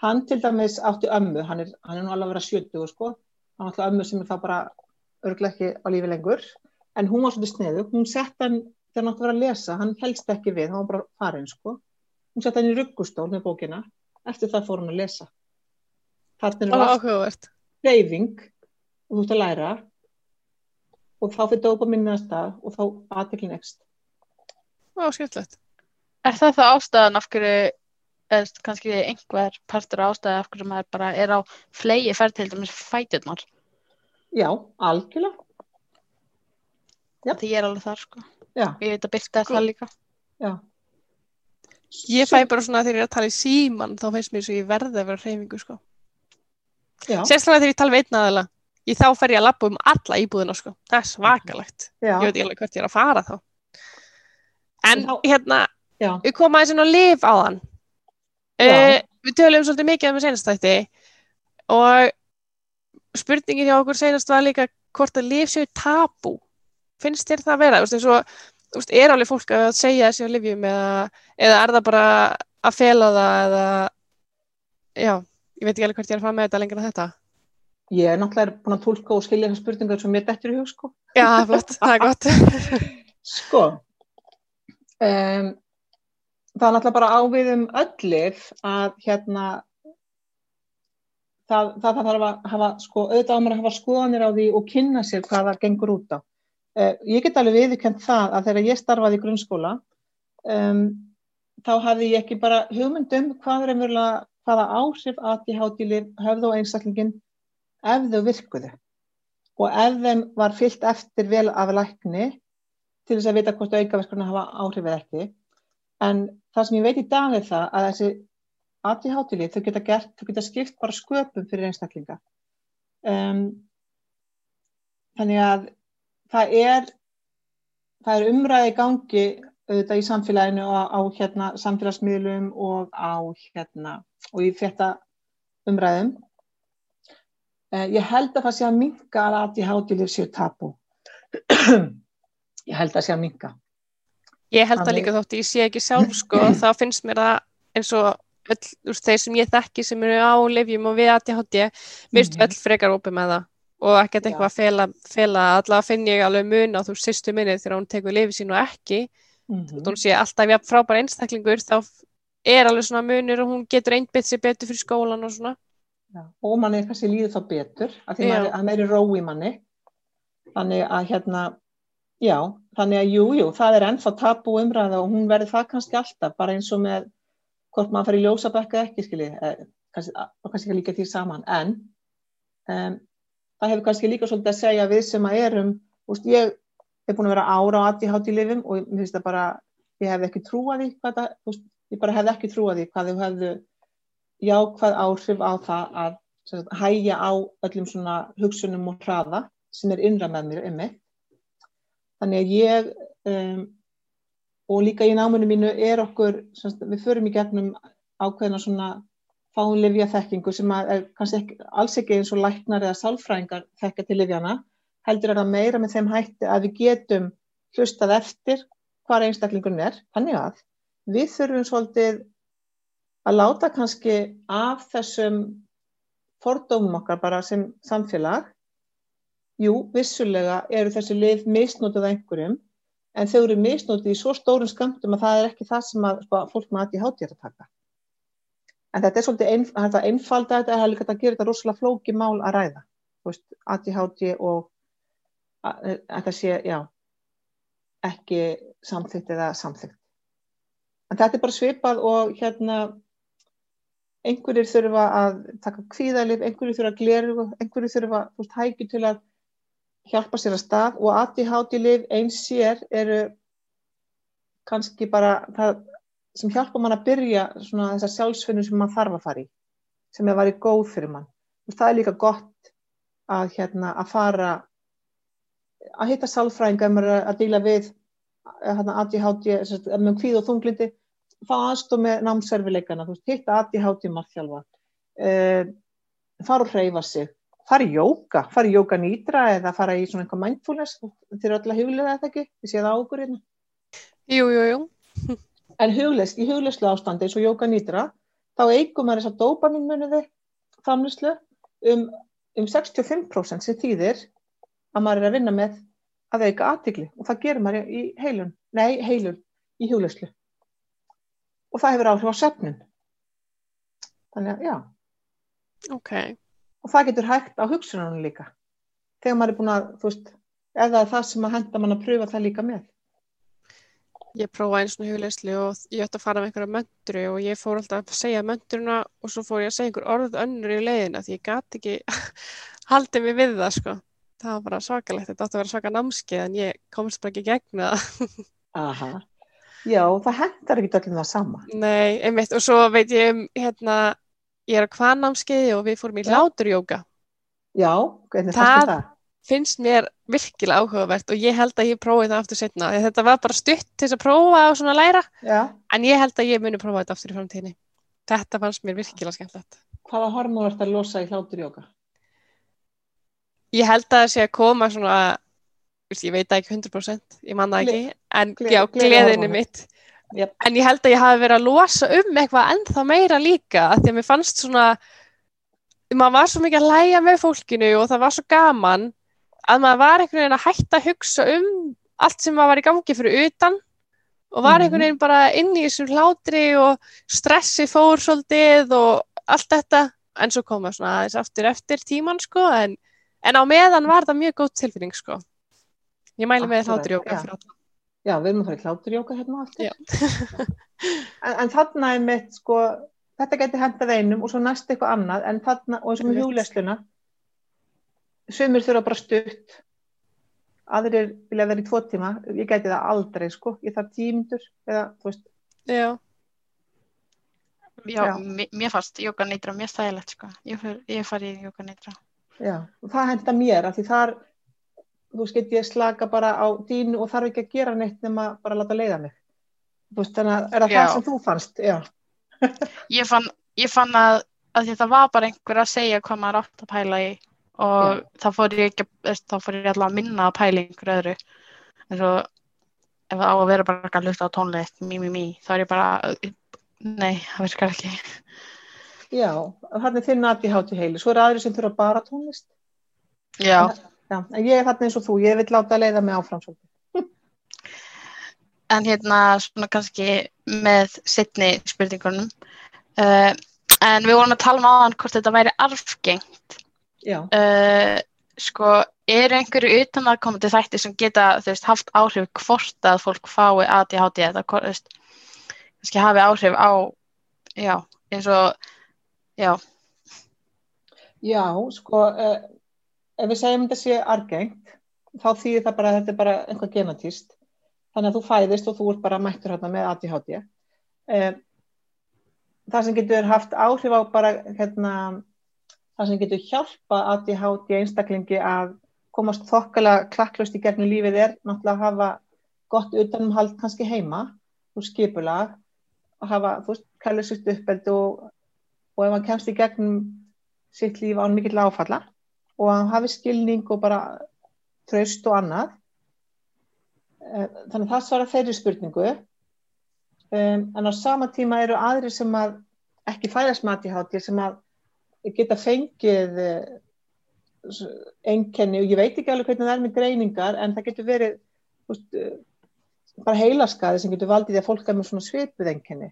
Hann til dæmis átti ömmu hann er, hann er nú alveg að vera 70 sko. Hann átti ömmu sem er þá bara örglega ekki á lífi lengur. En hún var svolítið sniðu, hún sett hann þegar hann átti að vera að lesa, hann helst ekki við hann var bara farin sko. Hún sett hann í ruggustól með bókina. Eftir það fór hann að lesa. Þarna er áhugavert. reyfing og þú ert að læra og þá fyrir dopaminni að stað og þá aðteklin ekst. Ó, skemmtilegt. Er það það ástæðan af hverju, eða kannski einhver partur ástæðan af hverju maður bara er á flegi ferð til dæmis fæturnar? Já, algjörlega. Já. Því ég er alveg þar, sko. Já, Ég veit að Birta er Sko- það líka. já. Ég fæ bara svona þegar ég er að tala í síman þá finnst mér svo ég verði að vera hreyfingu sko. Já, Sérstaklega þegar ég tala við einn aðeila. Ég þá fer ég að labba um alla íbúðina sko. Það er svakalegt. já, Ég veit ekki alveg hvert ég er að fara þá. En hérna, já, við komum aðeins inn á lif á þann. Uh, við töluðum svolítið mikið um senastætti og spurningin hjá okkur senast var líka hvort að lif séu tabú. Finnst þér það að vera? Veist, og, þú veist, er alveg fólk að segja þessi á lifjum eða, eða er það bara að fela það eða, já, ég veit ekki alveg hvert ég er að fara með þetta lengur en þetta. Ég er náttúrulega búin að tólka og skilja þessar spurningar sem mér dettur í hug, sko. Já, flott, það er gott. Sko, um, það er náttúrulega bara ávið um öll lif að hérna, það, það, það þarf að hafa, sko, auðvitað á maður að hafa skoðanir á því og kynna sér hvað það gengur út á. Uh, ég get alveg viðurkend það að þegar ég starfaði í grunnskóla, um, þá hafði ég ekki bara hugmyndum hvað er einhverjulega hvaða áhrif ADHD-lif höfðu á einstaklingin ef þau virkuðu og ef þeim var fyllt eftir vel af lækni til þess að vita hvort aukaverkurna hafa áhrif eða ekki. En það sem ég veit í dag er það að þessi ADHD-lif þau geta gert, þau geta skipt bara sköpum fyrir einstaklinga. Um, þannig að það er, það er umræði gangi auðvitað í samfélaginu og á hérna, samfélagsmiðlum og á hérna og í þetta umræðum. Eh, ég held að það sé að minka að ADHD-lif séu tapu. ég held að það sé að minka. Ég held að líka þótt ég sé ekki sjálf sko, þá finnst mér það eins og öll, úr, þeir sem ég þekki sem eru á lifjum og við ADHD, finnst Mhm. öll frekar opið með það og ekkert eitthvað að fela, fela allavega finn ég alveg mun á þú sýstu minni þegar hún tekur lifið sín og ekki Mm þótt hún sé alltaf jafn frábær einstaklingur þá er alveg svona munur og hún getur einbytt sér betur fyrir skólan og svona Já, og manni er kannski líður þá betur að því maður, að meiri ró í manni. Þannig að hérna já, þannig að jú, jú, það er ennþá tabu umræða og hún verður það kannski alltaf bara eins og með hvort maður fer í ljósabekka eða ekki skilji, eh, kannski, og kannski líka því saman, en um, það hefur kannski líka svolítið að segja við sem að erum, úst, ég er búin að vera ára á ADHD-lifum og mér finnst það bara, ég hef ekki trúað því hvað það, úst, ég bara hef ekki trúað því hvað þau hefðu jákvæð áhrif á það að sagt, hægja á öllum svona hugsunum og hraða sem er innra með mér um mig. Þannig að ég um, og líka í náminu mínu er okkur, sagt, við förum í gegnum ákveðna svona fáinlifja þekkingu sem er kannski ekki, alls ekki eins og læknar eða sálfræðingar þekka til lifjana, heldur er það meira með þeim hætti að við getum hlustað eftir hvar einstaklingun er, þannig að við þurfum svolítið að láta kannski af þessum fordómum okkar bara sem samfélag. Jú, vissulega eru þessi lif misnótið af einhverjum, en þau eru misnótið í svo stórum skamtum að það er ekki það sem að, sko, fólk með ADHD er að taka. En þetta er svolítið ein, það er einfalda þetta, er líka að gera þetta rosalega flóki mál að ræða. Veist, ADHD og að, að þetta sé, já, ekki samþygt eða samþygt. En þetta er bara svipað og hérna einhverjir þurfa að taka kvíðalif, einhverjir þurfa að gleru, einhverjir þurfa veist, hækju til að hjálpa sér að stað og ADHD-lif eins sér eru kannski bara það sem hjálpa mann að byrja svona þessar sjálfsfinnum sem mann þarf að fara í, sem er varðið góð fyrir mann. Og það er líka gott að, hérna, að fara að hitta sálfræðinga ef maður er að díla við hérna, ADHD, sem sagt, með kvíð og þunglindi, fá aðstof með námserfileikana, þú veist, hitta ADHD margþjálfa, uh, fara og hreyfa sig, fara í jóka, fara í jóka nýtra eða fara í svona einhver mindfulness, þeir eru alltaf huglega þetta ekki, ég sé það á okkur hérna. Jú, jú, jú. En hugleist, í hugleyslu ástandi eins og jóka nýtra, þá eigum maður þess að dopaminmuniði framlýslu um, um 65% sem þýðir að maður er að vinna með að auka aðtikli og það gerir maður í heilun, nei heilun, í hugleyslu. Og það hefur áhrif á söfnun. Þannig að, já, Ok. og það getur hægt á hugsununum líka. Þegar maður er búin að, þú veist, eða það sem að henda mann að pröfa það líka með. Ég prófaði einu svona hugleyslu og ég ætti að fara með einhverja möndru og ég fór alltaf að segja möndruna og svo fór ég að segja einhver orð önnur í leiðina því ég gat ekki haldið mig við það sko. Það var bara svakalegt, þetta átti að vera svaka námskeið en ég komst bara ekki gegna það. Aha. Já, það hendar ekki öllum það sama. Nei, einmitt og svo veit ég um hérna, ég er á kvannámskeiði og við fórum í Já. hláturjóka. Já, hvernig Það- fannst þér það? Finnst mér virkilega áhugavert og ég held að ég prófi það aftur setna. Þetta var bara stutt til þess að prófa og svona læra Já, en ég held að ég muni prófa þetta aftur í framtíðinni. Þetta fannst mér virkilega skemmtilegt. hvaða hormón ert að losa í hláturjóka? Ég held að það sé að koma svona, veist, ég veit það ekki 100%, ég man það Gle- ekki, en gle- já, gleðinu mitt. Yep. En ég held að ég hafi verið að losa um eitthvað ennþá meira líka, af því að mér fannst svona, maður var svo mikið að læja með fólkinu og það var svo gaman að maður var einhvern veginn að hætta að hugsa um allt sem maður var í gangi fyrir utan og var Mhm. einhvern veginn bara inn í þessum hlátri og stressi fór svolítið og allt þetta, en svo kom það svona aðeins aftur eftir tíman sko, en, en á meðan var það mjög góð tilfinning sko. Ég mæli með hláturjóka já. fyrir alla. Já, við erum að fara í hláturjóka hérna. Já. en, en þarna er mitt, sko, þetta geti hendað einum og svo næst eitthvað annað en þarna, og eins og með hjúlesluna sumir þurfa bara stutt aðrir vilja vera í tvo tíma ég gæti það aldrei sko, ég þarf tímyndur eða þú veist, Já, Já, Já. mér, mér fannst jóka nýtra mjög stæðilegt sko. Ég, fer, ég fari í jóka nýtra. já, og það henda mér af því þar, þú veist, get ég slaka bara á dínu og þarf ekki að gera neitt nema bara að láta leiða mig. Þú veist, þannig að er það Já. það sem þú fannst? Já, Ég fann, ég fann að, að það var bara einhver að segja hvað maður átt að pæla í og þá fór ég ekki, þá fór ég alltaf að minna að pæla í einhverju öðru. En svo ef það á að vera bara að hlusta á tónlist, mí, mí, mí, þá er ég bara, nei, það virkar ekki. já, þannig er þinn aðti hátu heili, svo er aðri sem þurfa bara tónlist. Já, já, ég er þarna eins og þú, ég vil láta leiða mig áfram svolítið en hérna svona kannski með setni spurningunum. Uh, en við vorum að tala um aðan hvort þetta væri arfgengt. uh, sko, eru einhverju utanaðkomandi þætti sem geta veist, haft áhrif hvort að fólk fái ADHD eða kannski hafi áhrif á, já, eins og, já, já, sko uh, ef við segjum þetta sé argengt þá þýðir það bara að þetta er bara einhvað genatíst. Þannig að þú fæðist og þú ert bara mættur hérna með ADHD uh, það sem getur haft áhrif á bara hérna það sem getur hjálpa ADHD einstaklingi að komast þokkalega klakklaust í gegnum lífið er náttúrulega að hafa gott utanumhald kannski heima og skipulag að hafa, þú veist, kælega sýtt uppeldi og, og ef hann kemst í gegnum sitt líf án mikill áfalla og að hann hafi skilning og bara tröst og annað. Eh, þannig að það svara þeirri spurningu. Um, en á sama tíma eru aðri sem að ekki fæðast með ADHD sem að geta fengið uh, einkenni og ég veit ekki alveg hvernig það er með greiningar en það getur verið úst, uh, bara heilaskaði sem getur valdið að fólk er með svona svipuð einkenni.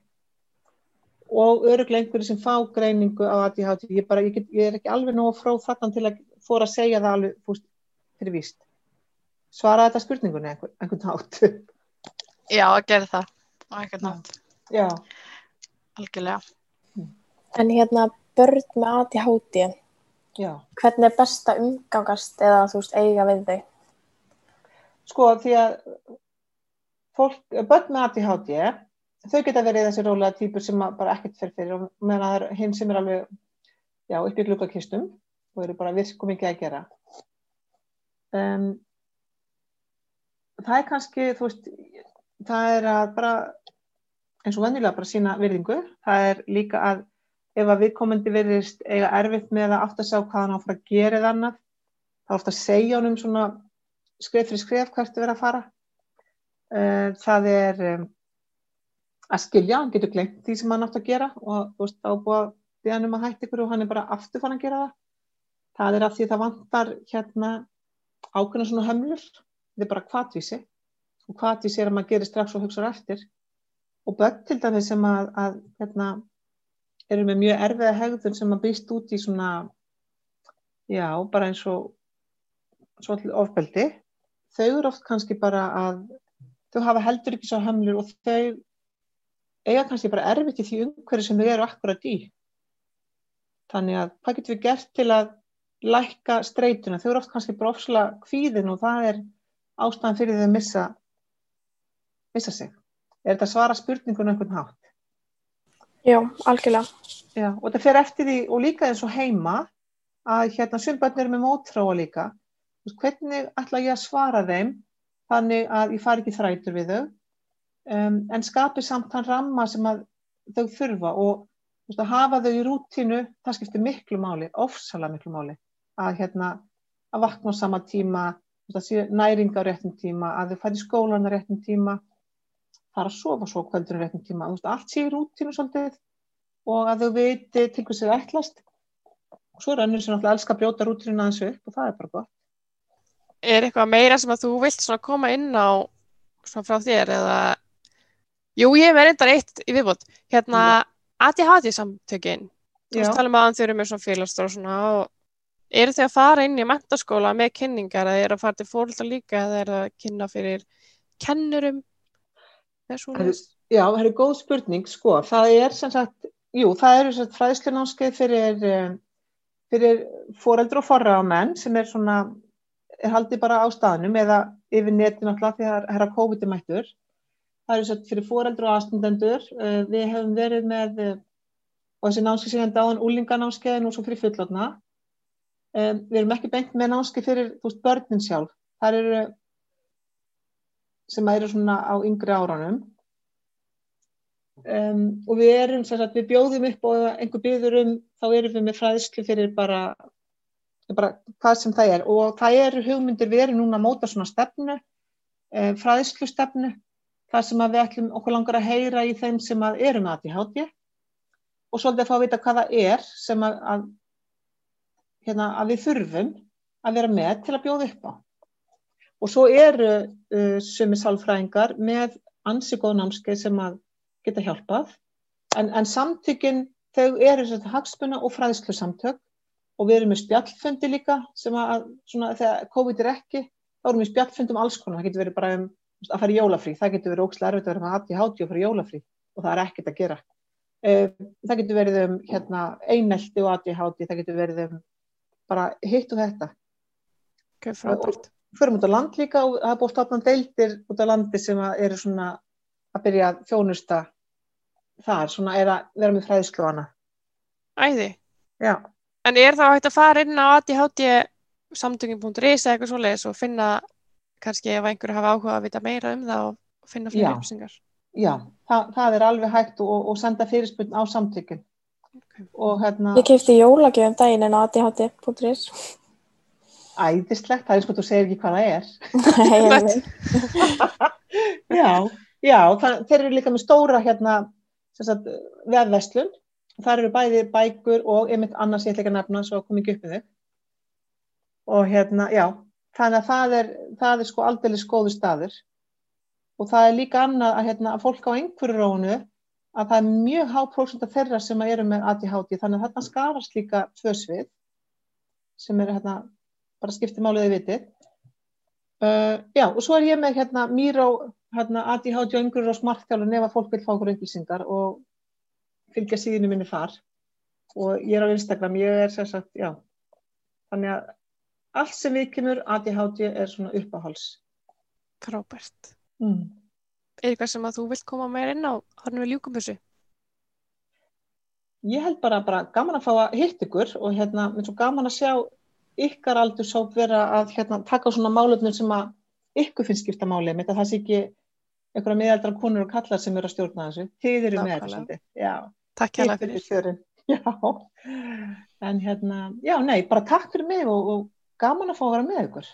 Og öruglega einhverju sem fá greiningu á ADHD ég, bara, ég, get, ég er ekki alveg nógu frá þarna til að fóra að segja það alveg fúst, fyrir víst. Svara þetta spurningunni einhvern, einhvern hátt. Já, að gera það, á einhvern nátt, já, algjörlega. En hérna, börn með ADHD, já. hvernig er best að umgangast eða þú veist eiga við þau? sko því að fólk, börn með ADHD þau geta verið þessi rólega típur sem að bara ekkert fer fyrir og meðan það er hinn sem er alveg já, upp í gluggakistum og eru bara virku mikið að gera. Um, það er kannski þú veist, það er að bara eins og venjulega bara sína virðingu, það er líka að ef að viðkomandi verðist eiga erfitt með að átt að sjá hvað hann á að gera eða annað, þá ofta að segja honum svona skref fyrir skref hvert er verið að fara. Uh, það er um, að skilja, hann getur glemt því sem hann átt að gera og þú veist, að við hann um að hætta ykkur og hann er bara aftur fann að gera það það er af því það vantar hérna ákveðna svona hömlur. Þetta er bara kvatvísi og kvatvísi er að maður gerir strax og hugsaður eftir. Og börn til dæmis sem að, að hérna, eru með mjög erfiða hegðun sem að býst út í svona já, bara eins og svolítið ofbeldi. Þau eru oft kannski bara að þau hafa heldur ekki svo hömlur og þau eiga kannski bara erfitt í því umhverju sem þau eru akkurat í. Þannig að hvað getum við gert til að lækka streituna, þau eru oft kannski bara ofslega kvíðin og það er ástæðan fyrir þau að missa missa sig. Er þetta svara spurningunum einhvern hátt? Já, algjörlega. Já, og þetta fer eftir því og líka eins og heima að hérna sumbötn eru með mótráa líka. Hvernig ætla ég að svara þeim þannig að ég fari ekki þrætur við þau um, en skapi samt hann ramma sem að þau þurfa og veist, hafa þau í rútínu, það skiptir miklu máli, ofsalega miklu máli að hérna að vakna á sama tíma, næringa á réttum tíma, að þau færi skólan á réttum tíma, fara að sofa svo kvöldur á réttum tíma, veist, allt sé í rútínu svolítið og að þau viti til hvers er ætlast og svo er önnur sem náttúrulega elska að brjóta rútinu aðeins upp og það er bara gott. Er eitthvað meira sem að þú vilt koma inn á frá þér eða Jú, ég hef reyndar eitt í viðbót. Hérna, ADHD samtökin. Þú veist tala um að þau eru með svona félagsdór og svona og eru þau að fara inn í mentaskóla með kynningar eða eru að fara til fórhaldar líka eða eru að kynna fyrir kennurum? Er svona. Herru, Já, það er góð spurning, sko, það er sem sagt jú, það eru fræðslunámskeið fyrir, eh, fyrir foreldra og forra á menn sem er svona, er haldið bara á staðnum eða yfir netin alltaf því að það er að COVID er mættur. Það eru svo fyrir foreldra og aðstandendur. Eh, Við hefum verið með, eh, og þessi námskeið síðan dáðan úlinganámskeiðin og svo fyrir fullotna. Við erum ekki beint með námskeið fyrir, veist, börnin sjálf. Það eru, sem eru svona á yngri áranum. Um, og við erum, sagt, við bjóðum upp og einhver byður um, þá erum við með fræðslu fyrir bara, bara hvað sem það er og það eru hugmyndir, við erum núna að móta svona stefnu, um, fræðslu stefnu, það sem að við ætlum okkur langar að heyra í þeim sem að eru með ADHD og svolítið að fá að vita hvað það er sem að, að, hérna, að við þurfum að vera með til að bjóða upp á. Og svo eru uh, sumi sálfræðingar með ansi góð námskeið sem að geta hjálpað, en, en samtökin þau eru svona hagspunna og fræðslu samtök og við erum með spjallfundi líka sem að, svona, þegar COVID er ekki, þá erum við spjallfundi um alls konar, það getur verið bara um að fara í jólafrí, það getur verið ókslega erfitt að vera með ADHD og fara í jólafrí. Og það er ekkert að gera. Uh, það getur verið um hérna, einelti og ADHD, það getur verið um bara hitt og þetta. Ok, frábært. Förum út á land líka og það er búið stofnan deildir út á landi sem eru svona að byrja að þjónusta þar, svona er að vera með fræðslu og annað. Æði. Já, En er þá hægt að fara inn á ADHD samtöngin.is eða eitthvað svoleiðis og finna kannski ef einhverju hafa áhuga að vita meira um það og finna fyrir upplýsingar? já, það, það er alveg hægt og, og senda fyrirspunn á samtökin. Og hérna, Ég kefti jólagjöfum daginn en adhd.is. æðislegt, það er sko, þú segir ekki hvað það er. Nei, ég veit. Já, já, það, þeir eru líka með stóra hérna, vefverslun. Það eru bæði bækur og einmitt annars ég ætla ekki að nefna svo kom ekki upp með þau. Og hérna, já, þannig að það er, það er sko aldrei skoðu staður. Og það er líka annað að, hérna, fólk á einhverju rónu að það er mjög há prósent af þeirra sem eru með ADHD þannig að þarna skarast líka tvö svið sem eru hérna bara skipti máliði vitið. Uh, já, og svo er ég með hérna Míró, hérna ADHD og yngur og smartþjálun ef að fólk vil fá okkur upplýsingar og fylgja síðinu minni far. Og ég er á Instagram, ég er sem sagt, já. Þannig að allt sem við kemur ADHD er svona uppáhals. Frábært. Mm. Er eitthvað sem að þú vilt koma meira inn á hann við ljúkum þessu? Ég held bara, bara gaman að fá að hitt ykkur og hérna, mér er svo gaman að sjá ykkar aldur svo vera að hérna, taka á svona málefnum sem að ykkur finnst skipta máli. Að það sé ekki einhverja miðaldra konur og kallar sem eru að stjórna þessu. Þið eru með þetta. Já, Takk eru fyrir. kjörin. Já, en hérna, já, nei, bara takk fyrir mig og, og gaman að fá að vera með ykkur.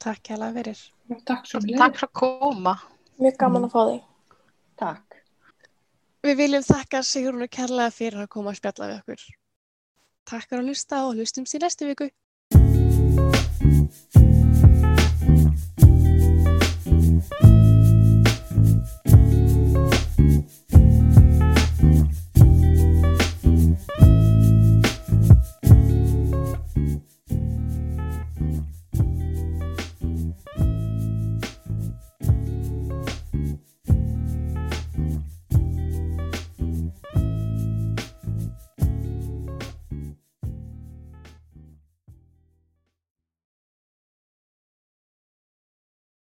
Takk hérlega fyrir. Takk svo fyrir. Takk fyrir að koma. Mjög gaman að fá þig. Takk. Við viljum þakka Sigrúnu kærlega fyrir að koma að spjalla við okkur. Takk fyrir að hlusta og hlustum sér næstu viku.